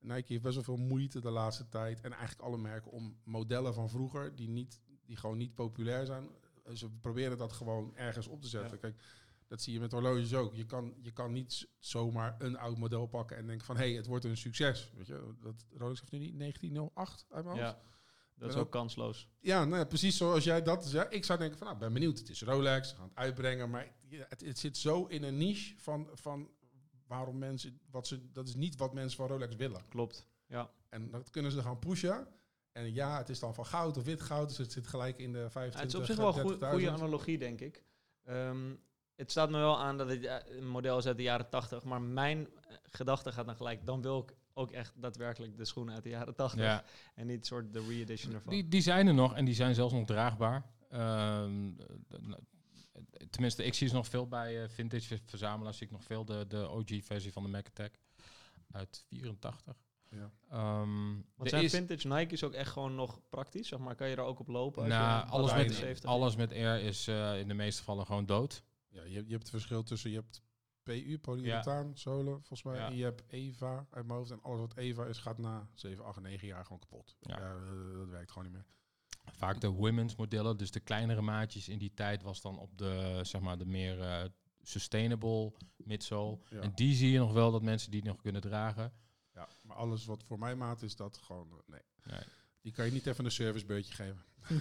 Nike heeft best wel veel moeite de laatste tijd. En eigenlijk alle merken om modellen van vroeger... Die, niet, die gewoon niet populair zijn... Ze proberen dat gewoon ergens op te zetten. Ja. Kijk, dat zie je met horloges ook. Je kan, je kan niet zomaar een oud model pakken en denken van... hé, hey, het wordt een succes. Weet je, dat, Rolex heeft nu niet 1908 uit mijn hoofd. Ja, dat is ook kansloos. Ja, nou ja, precies zoals jij dat zegt. Ik zou denken van, nou, ben benieuwd. Het is Rolex, ze gaan het uitbrengen. Maar het, het zit zo in een niche van, van waarom mensen... Wat ze, dat is niet wat mensen van Rolex willen. Klopt. Ja. En dat kunnen ze gaan pushen. En ja, het is dan van goud of wit goud. Dus het zit gelijk in de 25, Ja, het is op zich wel een goe- 30.000. goede analogie, denk ik. Ehm, het staat me wel aan dat het een model is uit de jaren 80, maar mijn eh, gedachte gaat dan gelijk. Dan wil ik ook echt daadwerkelijk de schoenen uit de jaren 80 Ja, en niet soort de re-edition ervan. die, die zijn er nog en die zijn zelfs nog draagbaar. Ehm, tenminste, ik zie ze nog veel bij eh, vintage verzamelaars. Zie ik nog veel de, de OG-versie van de Mac Attack uit 84. Ja. Ehm, Want er zijn is- vintage Nike's ook echt gewoon nog praktisch, zeg maar. Kan je er ook op lopen? als Nou, je alles met- 70 alles met Air is eh, in de meeste gevallen gewoon dood. Ja, je, je hebt het verschil tussen, je hebt PU, polyurethaan, zolen, volgens mij. Ja. En je hebt EVA uit mijn hoofd. En alles wat EVA is, gaat na 7, 8, 9 jaar gewoon kapot. Ja. Ja, eh, dat werkt gewoon niet meer. Vaak de women's modellen, dus de kleinere maatjes in die tijd was dan op de, zeg maar, de meer eh, sustainable midsole. Ja. En die zie je nog wel dat mensen die nog kunnen dragen. ja, maar alles wat voor mijn maat is, dat gewoon, eh, nee. Nee. Die kan je niet even een servicebeurtje geven.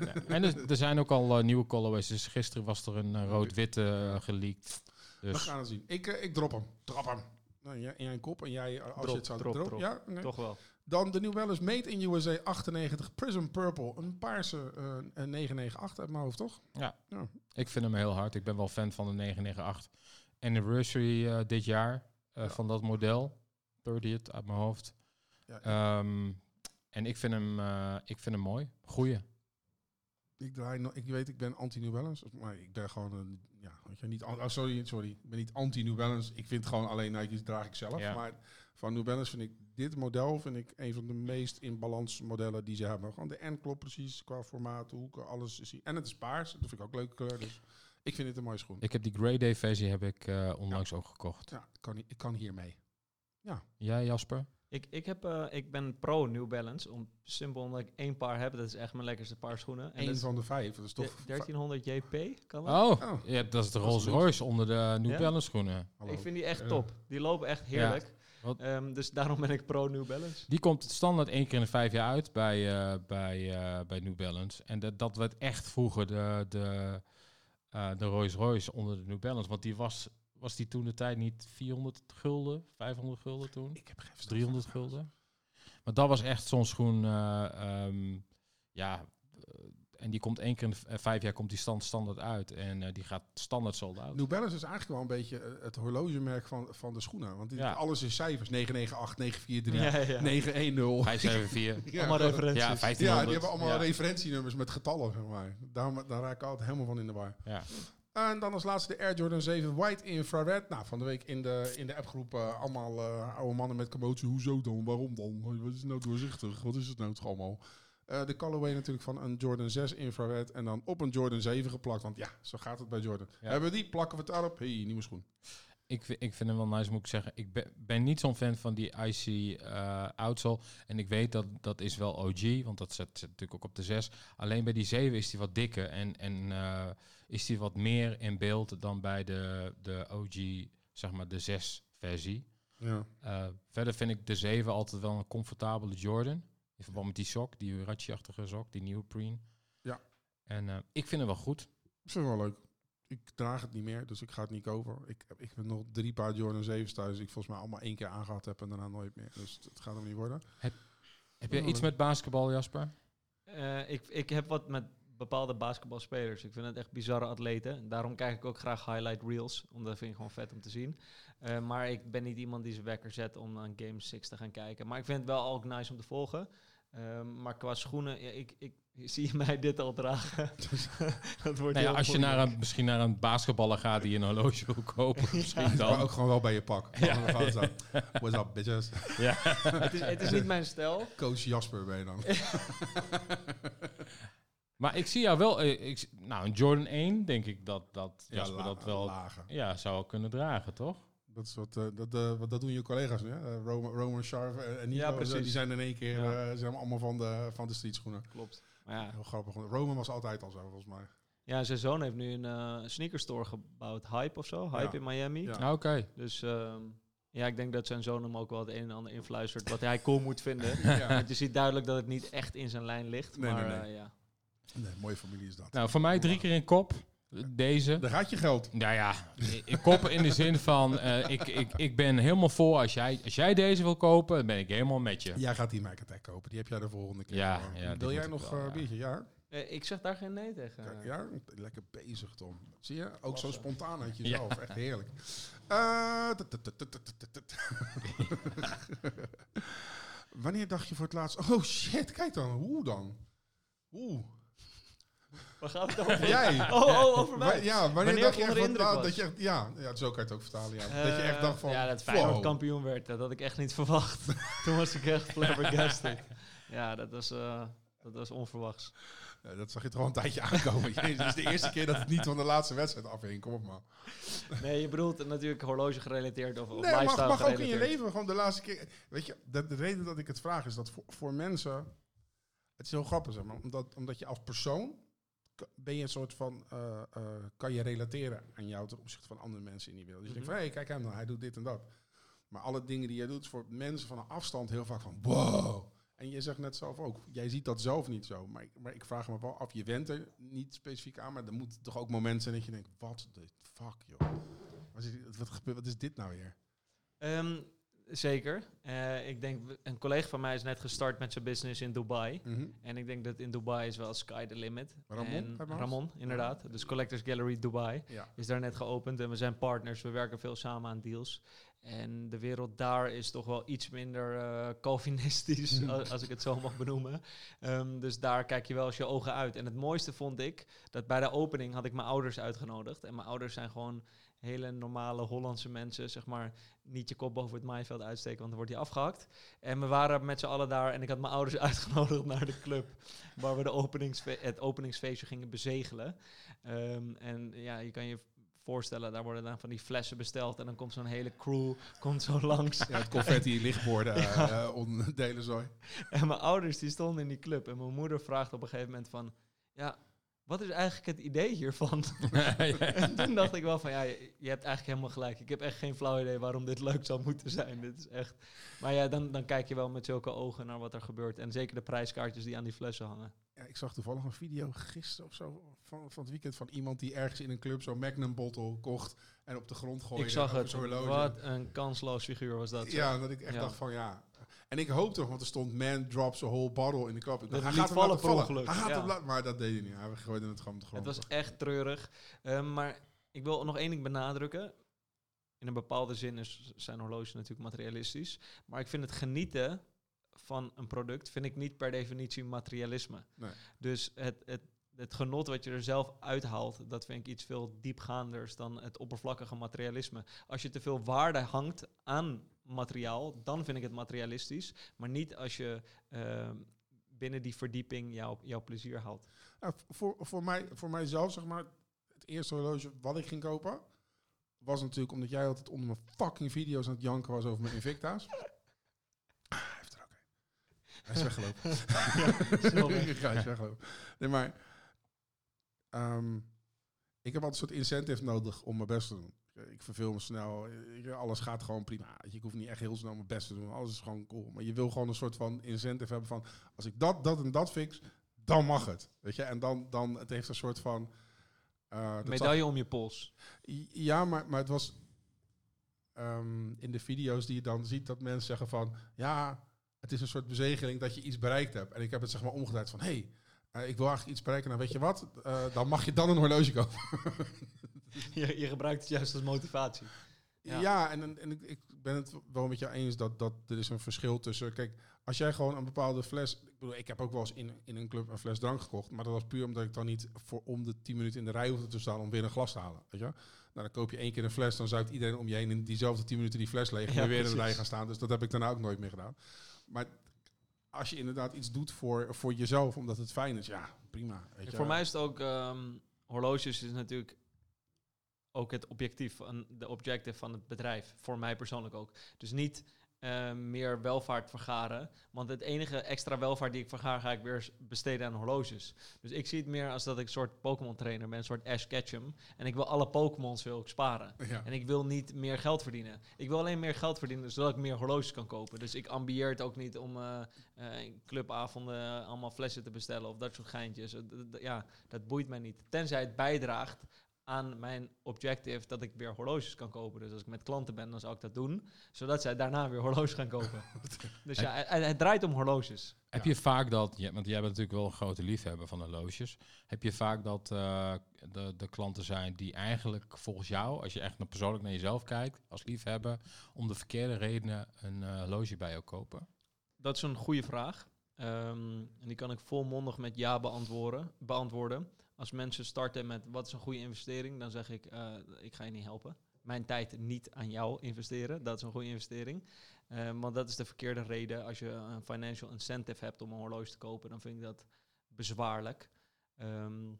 Ja. En er, er zijn ook al eh, nieuwe colorways. Dus gisteren was er een rood-witte geleakt. We Dus gaan het zien. Ik, ik drop hem. Drop hem. Nou, jij, jij een kop en jij, als Drop, je het zou drop, drop, drop. Ja. Toch wel. Dan de New Balance Made in USA 98 Prism Purple. Een paarse eh, een 998 uit mijn hoofd, toch? ik vind hem heel hard. Ik ben wel fan van de 998 anniversary eh, dit jaar eh, Ja. van dat model. 30th uit mijn hoofd. Ja, Ehm, en ik vind hem, eh, ik vind hem mooi. Goeie. Ik draai no ik weet, ik ben anti-New Balance, maar ik ben gewoon een, ja, weet je, niet, oh, sorry, sorry, ik ben niet anti-New Balance. Ik vind gewoon alleen Nike's draag ik zelf. Ja. Maar van New Balance vind ik dit model vind ik een van de meest in balans modellen die ze hebben. Gewoon de N klopt precies qua formaat, hoeken, alles is hier. En het is paars, dat vind ik ook een leuke kleur. Dus ik vind dit een mooie schoen. Ik heb die Grey Day versie heb ik eh, onlangs ook gekocht. ja, ik kan, ik kan hiermee. Jij Jasper? Ik, ik, heb, eh, ik ben pro New Balance. Om, simpel omdat ik één paar heb. Dat is echt mijn lekkerste paar schoenen. En Eén van de vijf, dat is toch... de- 1300 JP, kan dat? Oh, Oh. ja, dat is de Rolls Royce onder de New Ja? Balance schoenen. Hallo. Ik vind die echt Ja. top. Die lopen echt heerlijk. Wat- Ehm, dus daarom ben ik pro New Balance. Die komt standaard één keer in de vijf jaar uit bij, eh, bij, eh, bij New Balance. En dat, dat werd echt vroeger de, de, eh, de Rolls Royce onder de New Balance. Want die was, was die toen de tijd niet 400 gulden, 500 gulden toen? Ik heb geen verstand 300 van. gulden. Maar dat was echt zo'n schoen, eh, ehm, ja... en die komt één keer in de eh, vijf jaar komt die stand standaard uit. En eh, die gaat standaard sold out. New Balance is eigenlijk wel een beetje eh, het horlogemerk van, van de schoenen. Want Ja. alles is cijfers. 998, 943, Ja, ja. 910. 574. Ja, Allemaal referenties. Ja, Ja, 1500. die hebben allemaal Ja. referentienummers met getallen, zeg maar. Daar, daar raak ik altijd helemaal van in de war. Ja. En dan als laatste de Air Jordan 7 White Infrared. Nou, van de week in de, in de appgroep eh, allemaal eh, oude mannen met commotie. Hoezo dan? Waarom dan? Wat is nou doorzichtig? Wat is het nou toch allemaal? Eh, de colorway natuurlijk van een Jordan 6 infrared en dan op een Jordan 7 geplakt. Want ja, zo gaat het bij Jordan. Ja. Hebben we die, plakken we het daarop. Hey, nieuwe schoen. Ik, ik vind hem wel nice, moet ik zeggen. Ik ben, ben niet zo'n fan van die IC eh outsole. En ik weet dat dat is wel OG, want dat zit, zit natuurlijk ook op de 6. Alleen bij die 7 is die wat dikker en, en eh, is die wat meer in beeld dan bij de, de OG, zeg maar de 6 versie. Ja. Verder vind ik de 7 altijd wel een comfortabele Jordan. In verband met die sok, die ratje-achtige sok, die neoprene. Ja. En eh, ik vind hem wel goed. Ik vind het wel leuk. Ik draag het niet meer, dus ik ga het niet kopen. Ik, heb- ik heb nog drie paar Jordan 7's thuis. Die ik volgens mij allemaal één keer aangehad heb en daarna nooit meer. Dus het gaat hem niet worden. Heb Ja, jij iets met basketbal, Jasper? Eh, ik, ik heb wat met bepaalde basketbalspelers. Ik vind het echt bizarre atleten. Daarom kijk ik ook graag highlight reels. Omdat dat vind ik gewoon vet om te zien. Eh, maar ik ben niet iemand die zijn wekker zet om aan Game 6 te gaan kijken. Maar ik vind het wel ook nice om te volgen. Ehm, maar qua schoenen, ja, ik, ik zie je mij dit al dragen. dat wordt Nou ja, als je naar een, misschien naar een basketballer gaat die een horloge wil kopen, misschien Maar dan. ook gewoon wel bij je pak. What's up, bitches? Ja. het, is, het is niet mijn stijl. Coach Jasper ben je dan. Maar ik zie jou wel, eh, ik, nou een Jordan 1 denk ik dat, dat Jasper dat wel lager. ja, zou kunnen dragen, toch? Dat, is wat, eh, dat, eh, wat, dat doen je collega's nu. Hè? Eh, Roman, Roman Sharp en, Nico, Ja, precies. die zijn in één keer Ja. eh, zijn allemaal van de, van de streetschoenen. Klopt. Maar ja, Heel grappig. Roman was altijd al zo, volgens mij. ja, zijn zoon heeft nu een eh sneakerstore gebouwd. Hype of zo. Hype Ja. in Miami. Ja. Ah, Oké. Dus ehm, ja, ik denk dat zijn zoon hem ook wel het een en ander influistert wat hij cool moet vinden. Ja. Want je ziet duidelijk dat het niet echt in zijn lijn ligt. Nee, maar nee, nee. eh, ja. Nee, mooie familie is dat. Nou, voor mij drie keer in kop. Deze. Daar gaat je geld. Nou ja, ik kop in de zin van, eh, ik, ik, ik ben helemaal voor als jij, als jij deze wil kopen, dan ben ik helemaal met je. Jij gaat die Mac Attack kopen. Die heb jij de volgende keer. Ja, ja, Wil jij nog wel, eh, ja. biertje? Ja. Eh, ik zeg daar geen nee tegen. Kijk, ja, lekker bezig, Tom. Zie je? Ook zo spontaan uit Ja. jezelf. Echt heerlijk. Eh. Wanneer dacht je voor het laatst... Oh shit, kijk dan. Hoe dan? Oeh. Waar gaat het over? Jij. Oh, oh, over Wa- mij. ja, wanneer, Wanneer dacht ik je echt van, dat je echt, ja, ja, zo kan je het ook vertalen. Ja. dat je echt Eh, dacht van, Ja, dat Feyenoord wow. kampioen werd. Dat had ik echt niet verwacht. Toen was ik echt flabbergasted. ja, dat was, eh, dat was onverwachts. Ja, dat zag je toch al een tijdje aankomen. Jezus, het is de eerste keer dat het niet van de laatste wedstrijd afhing. Kom op, man. Nee, je bedoelt natuurlijk horloge gerelateerd of, of Nee, mag, lifestyle mag ook in je leven. Gewoon de laatste keer. Weet je, de, de reden dat ik het vraag is dat voor, voor mensen. Het is heel grappig, zeg maar. Omdat, omdat je als persoon. Ben je een soort van. eh, eh, kan je relateren aan jou ten opzichte van andere mensen in die wereld. Dus je Mhm. denkt van hé, kijk hem dan, hij doet dit en dat. Maar alle dingen die jij doet, is voor mensen van een afstand heel vaak van wow. En je zegt net zelf ook, jij ziet dat zelf niet zo. Maar ik, maar ik vraag me wel af, je went er niet specifiek aan, maar er moeten toch ook momenten zijn dat je denkt, wat de fuck joh. Wat is, dit- wat, gebeurt, wat is dit nou weer? Ehm, zeker. Eh, ik denk, een collega van mij is net gestart met zijn business in Dubai. Mhm. En ik denk dat in Dubai is wel sky the limit. Ramon? Ramon, inderdaad. Dus Collectors Gallery Dubai Ja. is daar net geopend. En we zijn partners. We werken veel samen aan deals. En de wereld daar is toch wel iets minder eh Calvinistisch, als ik het zo mag benoemen. Ehm, dus daar kijk je wel eens je ogen uit. En het mooiste vond ik, dat bij de opening had ik mijn ouders uitgenodigd. En mijn ouders zijn gewoon hele normale Hollandse mensen, zeg maar. Niet je kop boven het maaiveld uitsteken, want dan wordt hij afgehakt. En we waren met z'n allen daar en ik had mijn ouders uitgenodigd naar de club. Waar we de openingsfe het openingsfeestje gingen bezegelen. Ehm, en ja, je kan je voorstellen, daar worden dan van die flessen besteld. En dan komt zo'n hele crew komt zo langs. Ja, het confetti, lichtborden, eh eh, onderdelen zo. En mijn ouders die stonden in die club. En mijn moeder vraagt op een gegeven moment van... Ja, wat is eigenlijk het idee hiervan? en toen dacht ik wel van... Ja, je, je hebt eigenlijk helemaal gelijk. Ik heb echt geen flauw idee waarom dit leuk zou moeten zijn. Dit is echt... Maar ja, dan, dan kijk je wel met zulke ogen naar wat er gebeurt. En zeker de prijskaartjes die aan die flessen hangen. Ja, ik zag toevallig een video gisteren of zo van, van het weekend van iemand die ergens in een club zo'n Magnum bottle kocht en op de grond gooide. ik zag het. Wat een kansloos figuur was dat. Ja, dat ik echt Ja. dacht van ja. En ik hoop toch, want er stond man drops a whole bottle in de kop. Ik dacht, hij gaat hem vallen vallen. ongeluk, Hij gaat ja. hem maar dat deed hij niet. Hij gooide het gewoon op de grond. Het was echt treurig. Ehm, maar ik wil nog één ding benadrukken. In een bepaalde zin is, zijn horloges natuurlijk materialistisch. Maar ik vind het genieten van een product, vind ik niet per definitie materialisme. Nee. Dus het, het, het genot wat je er zelf uithaalt, dat vind ik iets veel diepgaanders dan het oppervlakkige materialisme. Als je te veel waarde hangt aan materiaal, dan vind ik het materialistisch. Maar niet als je ehm, binnen die verdieping jouw, jouw plezier haalt. Nou, voor, voor, mij, voor mijzelf, zeg maar, het eerste horloge wat ik ging kopen, was natuurlijk omdat jij altijd onder mijn fucking video's aan het janken was over mijn Invicta's. Ah, Hij heeft er ook een. Hij is weggelopen. ja, hij is weggelopen. Nee, maar ehm, ik heb altijd een soort incentive nodig om mijn best te doen. Ik verveel me snel. Ik- alles gaat gewoon prima. Ik hoef niet echt heel snel mijn best te doen. Alles is gewoon cool. Maar je wil gewoon een soort van incentive hebben van... als ik dat, dat en dat fix, dan mag het. Weet je? En dan, dan het heeft een soort van... eh, Medaille om je pols. ja, maar, maar het was... ehm, in de video's die je dan ziet dat mensen zeggen van... Ja, het is een soort bezegeling dat je iets bereikt hebt. En ik heb het zeg maar omgedraaid van... Hey, eh, ik wil eigenlijk iets bereiken. Nou, weet je wat? Eh, dan mag je dan een horloge kopen. Je, je gebruikt het juist als motivatie. Ja. Ja, en, en, ik, ik ben het wel met jou eens dat, dat er is een verschil tussen. Kijk, als jij gewoon een bepaalde fles. Ik bedoel, ik heb ook wel eens in, in een club een fles drank gekocht. Maar dat was puur omdat ik dan niet voor om de 10 minuten in de rij hoefde te staan om weer een glas te halen. Weet je? Nou, dan koop je één keer een fles, dan zuipt iedereen om je heen in diezelfde 10 minuten die fles leeg. En Ja, weer in de rij gaan staan. Dus dat heb ik daarna ook nooit meer gedaan. Maar als je inderdaad iets doet voor, voor jezelf, omdat het fijn is, ja, prima. Weet je? Voor mij is het ook, ehm, horloges is natuurlijk ook het objectief, van, de objective van het bedrijf. Voor mij persoonlijk ook. Dus niet eh, meer welvaart vergaren. Want het enige extra welvaart die ik vergaar, ga ik weer besteden aan horloges. Dus ik zie het meer als dat ik een soort Pokémon trainer ben, een soort Ash Ketchum. En ik wil alle Pokémons wil ik sparen. Ja. En ik wil niet meer geld verdienen. Ik wil alleen meer geld verdienen, zodat ik meer horloges kan kopen. Dus ik ambieer het ook niet om eh, eh, clubavonden allemaal flessen te bestellen of dat soort geintjes. Ja, dat boeit mij niet. Tenzij het bijdraagt aan mijn objective dat ik weer horloges kan kopen. Dus als ik met klanten ben, dan zou ik dat doen. Zodat zij daarna weer horloges gaan kopen. dus ja, het, het draait om horloges. Heb je vaak dat, want jij bent natuurlijk wel een grote liefhebber van horloges. Heb je vaak dat eh, de, de klanten zijn die eigenlijk volgens jou, als je echt naar persoonlijk naar jezelf kijkt, als liefhebber, om de verkeerde redenen een eh, horloge bij jou kopen? Dat is een goede vraag. Ehm, en die kan ik volmondig met ja beantwoorden. beantwoorden. Als mensen starten met wat is een goede investering, dan zeg ik, eh, ik ga je niet helpen. Mijn tijd niet aan jou investeren, dat is een goede investering. Ehm, want dat is de verkeerde reden. Als je een financial incentive hebt om een horloge te kopen, dan vind ik dat bezwaarlijk. Ehm,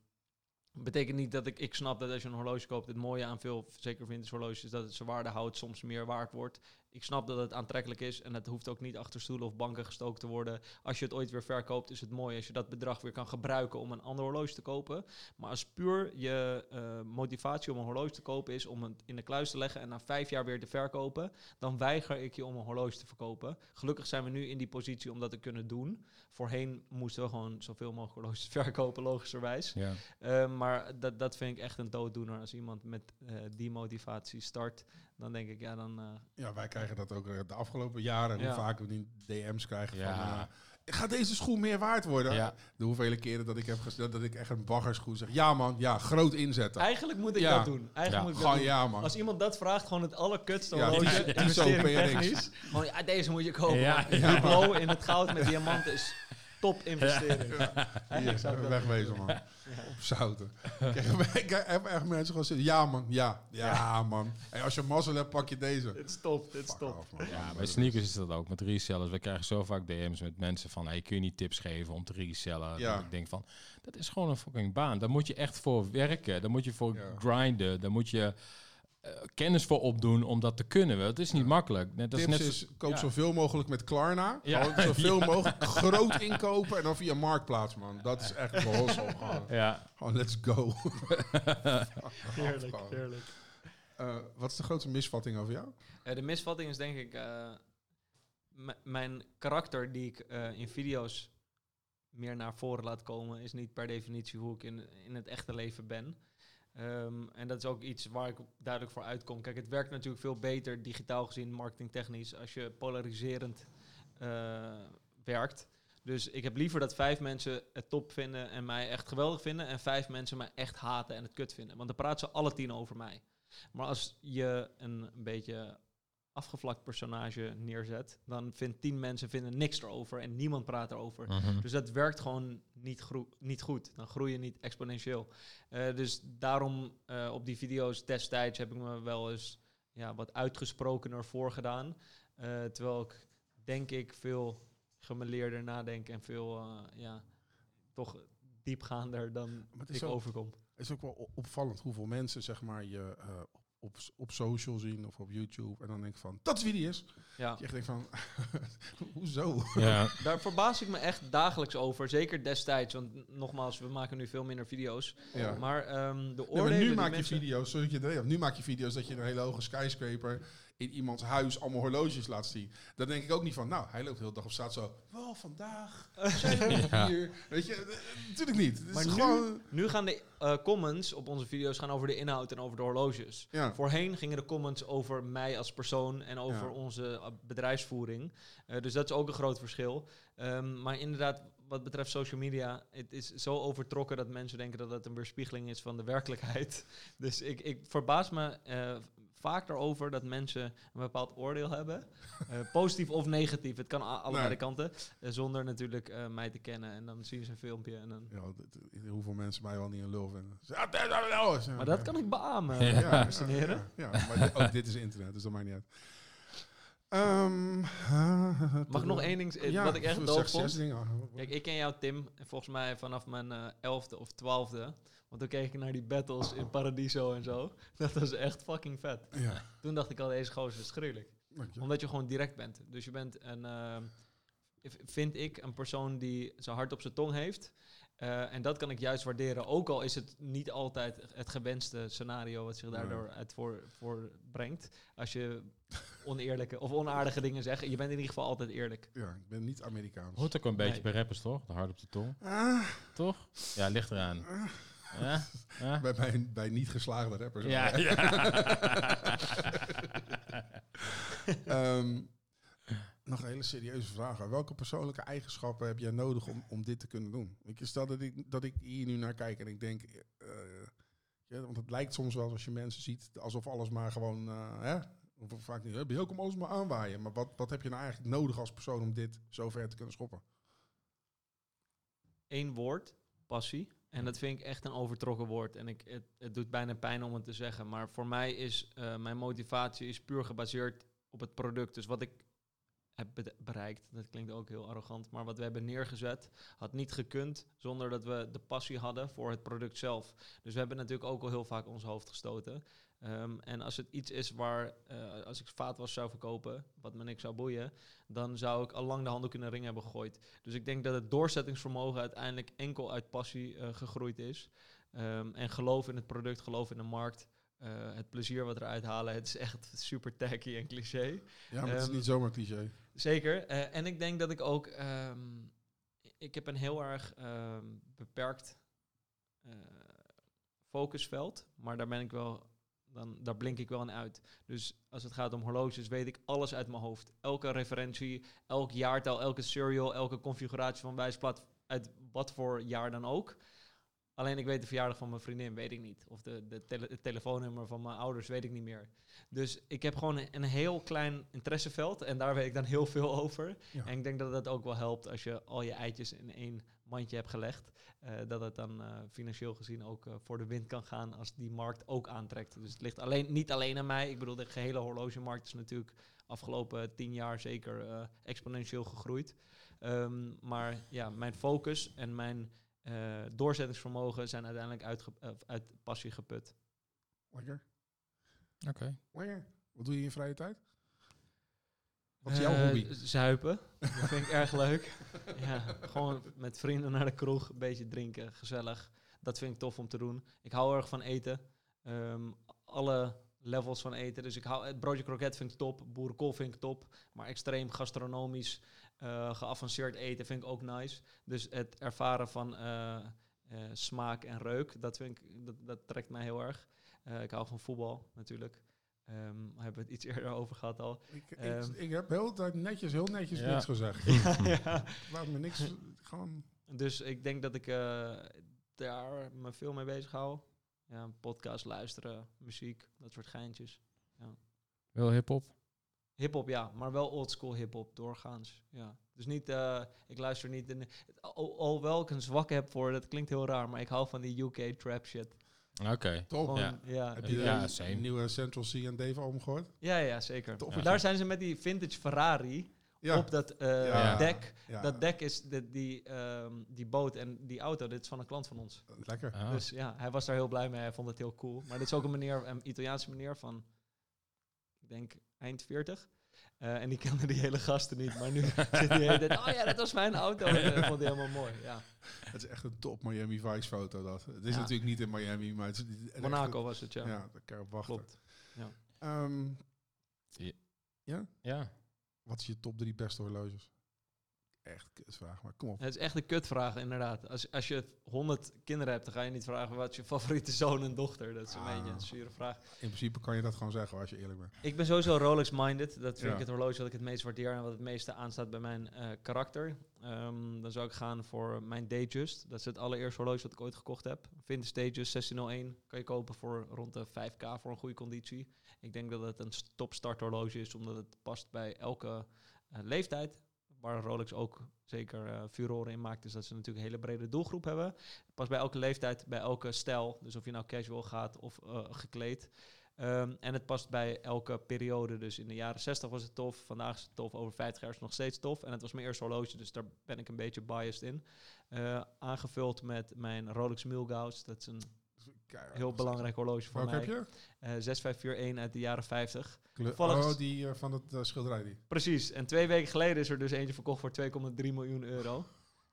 betekent niet dat ik, ik snap dat als je een horloge koopt, het mooie aan veel, zeker vintage horloges, is dat het zijn waarde houdt, soms meer waard wordt. Ik snap dat het aantrekkelijk is en het hoeft ook niet achter stoelen of banken gestoken te worden. Als je het ooit weer verkoopt, is het mooi als je dat bedrag weer kan gebruiken om een ander horloge te kopen. Maar als puur je eh, motivatie om een horloge te kopen is om het in de kluis te leggen en na vijf jaar weer te verkopen, dan weiger ik je om een horloge te verkopen. Gelukkig zijn we nu in die positie om dat te kunnen doen. Voorheen moesten we gewoon zoveel mogelijk horloges verkopen, logischerwijs. Ja. Eh, maar dat, dat vind ik echt een dooddoener. Als iemand met eh, die motivatie start, dan denk ik, ja, dan... eh, Ja, wij krijgen dat ook eh, de afgelopen jaren. Hoe Ja. vaak we die DM's krijgen Ja. van... eh, gaat deze schoen meer waard worden? Ja. De hoeveel keren dat ik heb gesteld dat ik echt een baggerschoen zeg. Ja man, ja, groot inzetten. Eigenlijk moet ik Ja. dat doen. Eigenlijk Ja. moet ik dat Gewoon doen. ja man. Als iemand dat vraagt, gewoon het allerkutste Ja, horloge, PRX. technisch. Gewoon, ja, deze moet je kopen. Ja. Ja, Ja. Duplo in het goud met diamanten is top investering. Hier, Eigenlijk zou wegwezen man. Op zouten. Kijk, ik heb echt mensen gewoon zeggen, ja man, ja, ja, man. En als je mazzel hebt, pak je deze. Dit is top, dit is Fuck top. off, man. Ja, bij sneakers is dat ook. Met resellers. We krijgen zo vaak DM's met mensen van... Hey, kun je niet tips geven om te resellen? Ja. Dat ik denk van... Dat is gewoon een fucking baan. Daar moet je echt voor werken. Daar moet je voor Ja. grinden. Daar moet je eh, kennis voor opdoen om dat te kunnen. Het is niet Ja. makkelijk. Net, dat Tips is net is, koop ja. zoveel mogelijk met Klarna. Ja. Gewoon zoveel mogelijk groot inkopen en dan via Marktplaats, man. Dat is echt de hossel. Gewoon, Ja. gewoon let's go. Heerlijk, heerlijk. Eh, wat is de grootste misvatting over jou? Eh, de misvatting is denk ik eh, mijn karakter die ik eh, in video's meer naar voren laat komen, is niet per definitie hoe ik in, in het echte leven ben. Ehm, en dat is ook iets waar ik duidelijk voor uitkom. Kijk, het werkt natuurlijk veel beter digitaal gezien, marketingtechnisch, als je polariserend eh, werkt. Dus ik heb liever dat vijf mensen het top vinden en mij echt geweldig vinden, en vijf mensen mij echt haten en het kut vinden. Want dan praten ze alle tien over mij. Maar als je een, een beetje afgevlakt personage neerzet, dan vindt tien mensen vinden niks erover en niemand praat erover. Mhm. Dus dat werkt gewoon niet, niet goed. Dan groei je niet exponentieel. Eh, dus daarom eh, op die video's destijds heb ik me wel eens ja, wat uitgesprokener voorgedaan. Eh terwijl ik denk ik veel gemeleerder nadenken en veel, eh, ja, toch diepgaander dan ik ook, overkom. het is ook wel opvallend hoeveel mensen zeg maar, je eh, op, op social zien of op YouTube. En dan denk ik van, dat is wie die is. Ja. Je echt denkt van, hoezo? Ja, Daar verbaas ik me echt dagelijks over. Zeker destijds, want nogmaals, we maken nu veel minder video's. Ja. Maar ehm, de Nee, maar oordelen nu maak je mensen- video's, zodat je er, nu maak je video's dat je een hele hoge skyscraper in iemands huis allemaal horloges laat zien. Dan denk ik ook niet van, nou, hij loopt de hele dag op straat zo, wel vandaag, zijn we Ja. hier. Weet je, eh, natuurlijk niet. Het Maar is nu- gewoon, Nu gaan de eh, comments op onze video's gaan over de inhoud en over de horloges. ja. Voorheen gingen de comments over mij als persoon en over Ja. onze eh, bedrijfsvoering. Eh, dus dat is ook een groot verschil. Ehm, maar inderdaad, wat betreft social media, het is zo overtrokken dat mensen denken dat het een weerspiegeling is van de werkelijkheid. Dus ik, ik verbaas me eh, vaak erover dat mensen een bepaald oordeel hebben. Eh, positief of negatief, het kan allebei Nee. de kanten. eh, zonder natuurlijk eh, mij te kennen. En dan zien ze een filmpje en dan... Ja, hoeveel mensen mij wel niet een lul vinden. Ja, Maar dat kan ik beamen, Ja. dames en heren. Ja, ja, maar dit- ook dit is internet, dus dat maakt niet uit. Ehm, Mag ik nog één ding, Ja, wat ik echt doof vond? Kijk, ik ken jou, Tim, volgens mij vanaf mijn eh, elfde of twaalfde. Want toen keek ik naar die battles in Paradiso en zo. Dat was echt fucking vet. Ja, Toen dacht ik al, deze gozer is gruwelijk. Omdat je gewoon direct bent. Dus je bent een, ehm, vind ik, een persoon die zijn hart op zijn tong heeft. Eh, en dat kan ik juist waarderen. Ook al is het niet altijd het gewenste scenario wat zich daardoor uit voor, voorbrengt. Als je oneerlijke of onaardige dingen zegt. Je bent in ieder geval altijd eerlijk. Ja, ik ben niet Amerikaans. hoort ook een beetje Nee. bij rappers, toch? De hard op de tong. Ah, Toch? Ja, ligt eraan. Ja? Ja? bij, bij, bij niet geslaagde rappers. Ja. Ehm, nog een hele serieuze vraag. Welke persoonlijke eigenschappen heb jij nodig om, om dit te kunnen doen? Je, stel dat ik, dat ik hier nu naar kijk en ik denk... eh, ja, want het lijkt soms wel als je mensen ziet alsof alles maar gewoon... eh, hè? Of vaak niet, heb je ook om alles maar aanwaaien. Maar wat, wat heb je nou eigenlijk nodig als persoon om dit zo ver te kunnen schoppen? Eén woord, passie. En dat vind ik echt een overtrokken woord. En ik, het, het doet bijna pijn om het te zeggen. Maar voor mij is eh, mijn motivatie is puur gebaseerd op het product. Dus wat ik heb be- bereikt, dat klinkt ook heel arrogant, maar wat we hebben neergezet, had niet gekund zonder dat we de passie hadden voor het product zelf. Dus we hebben natuurlijk ook al heel vaak ons hoofd gestoten. Ehm, en als het iets is waar, eh, als ik vaatwas zou verkopen, wat me niks zou boeien, dan zou ik al lang de handdoek in de ring hebben gegooid. Dus ik denk dat het doorzettingsvermogen uiteindelijk enkel uit passie eh, gegroeid is. Ehm, en geloof in het product, geloof in de markt. eh, het plezier wat eruit halen. Het is echt super tacky en cliché. Ja, maar het is Ehm, niet zomaar cliché. Zeker. en ik denk dat ik ook... ik heb een heel erg beperkt focusveld. Maar daar ben ik wel... Dan, daar blink ik wel in uit. Dus als het gaat om horloges, weet ik alles uit mijn hoofd. Elke referentie, elk jaartal, elke serial, elke configuratie van wijsplaat, uit wat voor jaar dan ook. Alleen ik weet de verjaardag van mijn vriendin, weet ik niet. Of de, de tele- het telefoonnummer van mijn ouders, weet ik niet meer. Dus ik heb gewoon een, een heel klein interesseveld en daar weet ik dan heel veel over. Ja. En ik denk dat dat ook wel helpt als je al je eitjes in één mandje hebt gelegd. eh, dat het dan eh, financieel gezien ook eh, voor de wind kan gaan als die markt ook aantrekt. Dus het ligt alleen, niet alleen aan mij. Ik bedoel, de gehele horlogemarkt is natuurlijk afgelopen tien jaar zeker exponentieel gegroeid. Ehm, maar ja, mijn focus en mijn eh, doorzettingsvermogen zijn uiteindelijk uitge- eh, uit passie geput. Lekker. Oké. Lekker. Wat doe je in je vrije tijd? Wat is jouw Eh, hobby? Zuipen. Dat vind ik erg leuk. Ja, gewoon met vrienden naar de kroeg, een beetje drinken, gezellig. Dat vind ik tof om te doen. Ik hou erg van eten. Ehm, alle levels van eten. Dus ik hou het broodje kroket vind ik top, boerenkool vind ik top, maar extreem gastronomisch eh, geavanceerd eten vind ik ook nice. Dus het ervaren van eh, eh, smaak en reuk, dat vind ik dat, dat trekt mij heel erg. Eh, ik hou van voetbal natuurlijk. Ehm we hebben het iets eerder over gehad al. Ik, ik, ehm, ik heb heel tijd netjes, heel netjes Ja. niks gezegd. ja. Laat me niks, gewoon... Dus ik denk dat ik eh, daar me veel mee bezig hou. Ja, podcast luisteren, muziek, dat soort geintjes. Wel hip-hop? Hip-hop, ja, maar wel oldschool hip-hop, doorgaans. Ja. Dus niet, eh, ik luister niet. In, al, alhoewel ik een zwak heb voor, dat klinkt heel raar, maar ik hou van die UK trap shit. Oké. Top. Gewoon, ja. ja. Heb je Ja, de same. nieuwe Central C en Dave album gehoord? Ja, ja, zeker. Ja. Daar zijn ze met die vintage Ferrari Ja. op dat eh, Ja. dek. Ja, Dat dek is de, die, ehm, die boot en die auto, dit is van een klant van ons. Lekker. Ah. Dus ja, hij was daar heel blij mee. Hij vond het heel cool. Maar dit is ook een meneer, een Italiaanse meneer van, ik denk eind 40. Eh, en die kende die hele gasten niet. Maar nu zit hele tijd, oh ja, dat was mijn auto. En dat vond hij helemaal mooi. Ja. Het is echt een top Miami Vice foto dat. Het is Ja. natuurlijk niet in Miami, maar het is echt Monaco was het, ja. Ja, daar kan je op wachten. Klopt. Ehm, Ja. wat is je top drie beste horloges? Echt kutvraag, maar kom op. Het is echt een kutvraag, inderdaad. Als, als je 100 kinderen hebt, dan ga je niet vragen wat je favoriete zoon en dochter. Dat is een Ah. beetje een zure vraag. In principe kan je dat gewoon zeggen als je eerlijk bent. Ik ben sowieso Rolex-minded. Dat vind Ja. ik het horloge wat ik het meest waardeer en wat het meeste aanstaat bij mijn eh, karakter. Ehm, dan zou ik gaan voor mijn Datejust. Dat is het allereerste horloge wat ik ooit gekocht heb. Vintage Datejust 1601 kan je kopen voor rond de 5k voor een goede conditie. Ik denk dat het een topstart horloge is, omdat het past bij elke eh, leeftijd. Waar Rolex ook zeker furoren in maakt, is dat ze natuurlijk een hele brede doelgroep hebben. Past bij elke leeftijd, bij elke stijl. Dus of je nou casual gaat of eh, gekleed. Ehm, en het past bij elke periode. Dus in de jaren 60 was het tof, vandaag is het tof, over 50 jaar is het nog steeds tof. En het was mijn eerste horloge, dus daar ben ik een beetje biased in. Eh, aangevuld met mijn Rolex Milgauss. Dat is een Keihard. heel belangrijk horloge voor Welke mij. heb je? Eh 6541 uit de jaren 50. Kleur- Toevallig- oh, die eh, van het eh, schilderij die. Precies. En twee weken geleden is er dus eentje verkocht voor 2,3 miljoen euro.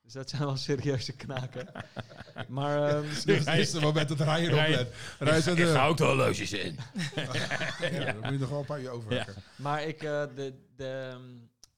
Dus dat zijn wel serieuze knaken. maar ehm, Het eerste moment dat Ryan Ryan- oplet. Ryan Ik de... ga ook de horloges in. Ja, dan moet je nog wel een paar uur overwerken. Maar ik, eh, de, de ehm,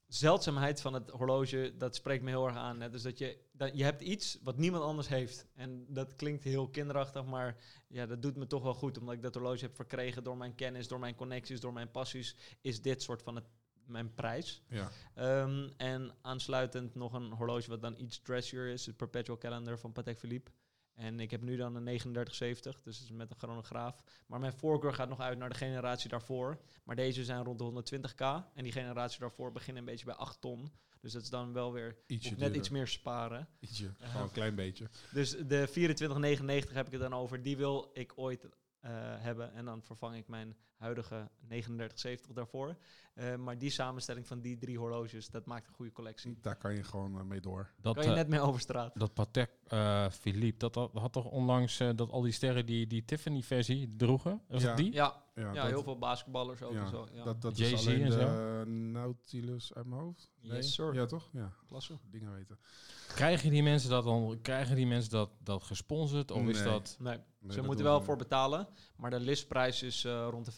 zeldzaamheid van het horloge, dat spreekt me heel erg aan. Hè. Dus dat je, dat, je hebt iets wat niemand anders heeft. En dat klinkt heel kinderachtig, maar ja, dat doet me toch wel goed. Omdat ik dat horloge heb verkregen door mijn kennis, door mijn connecties, door mijn passies, is dit soort van het, mijn prijs. Ja. Ehm, en aansluitend nog een horloge wat dan iets dressier is, het Perpetual Calendar van Patek Philippe. En ik heb nu dan een 3970, dus is met een chronograaf. Maar mijn voorkeur gaat nog uit naar de generatie daarvoor. Maar deze zijn rond de 120k. En die generatie daarvoor beginnen een beetje bij 8 ton. Dus dat is dan wel weer Ietsje net iets meer sparen. Ietsje. Gewoon een klein beetje. Dus de 2499 heb ik het dan over. Die wil ik ooit eh, hebben. En dan vervang ik mijn huidige 3970 daarvoor. Eh, maar die samenstelling van die drie horloges, dat maakt een goede collectie. Daar kan je gewoon eh, mee door. Dat, Kan je eh, net mee over straat. dat Patek eh, Philippe, dat, dat had toch onlangs eh, dat al die sterren die, die Tiffany-versie droegen? Was Ja. het die? Ja, Ja, ja, dat, heel veel basketballers ook ja, en zo. Ja. dat, dat is alleen en de Nautilus uit mijn hoofd. Yes, sir. Ja, toch? Ja, Klasse. dingen weten. Krijgen die mensen dat dan, krijgen die mensen dat, dat gesponsord? Of is Nee. dat... Nee, Nee, ze dat moeten wel we voor betalen. Maar de listprijs is eh, rond de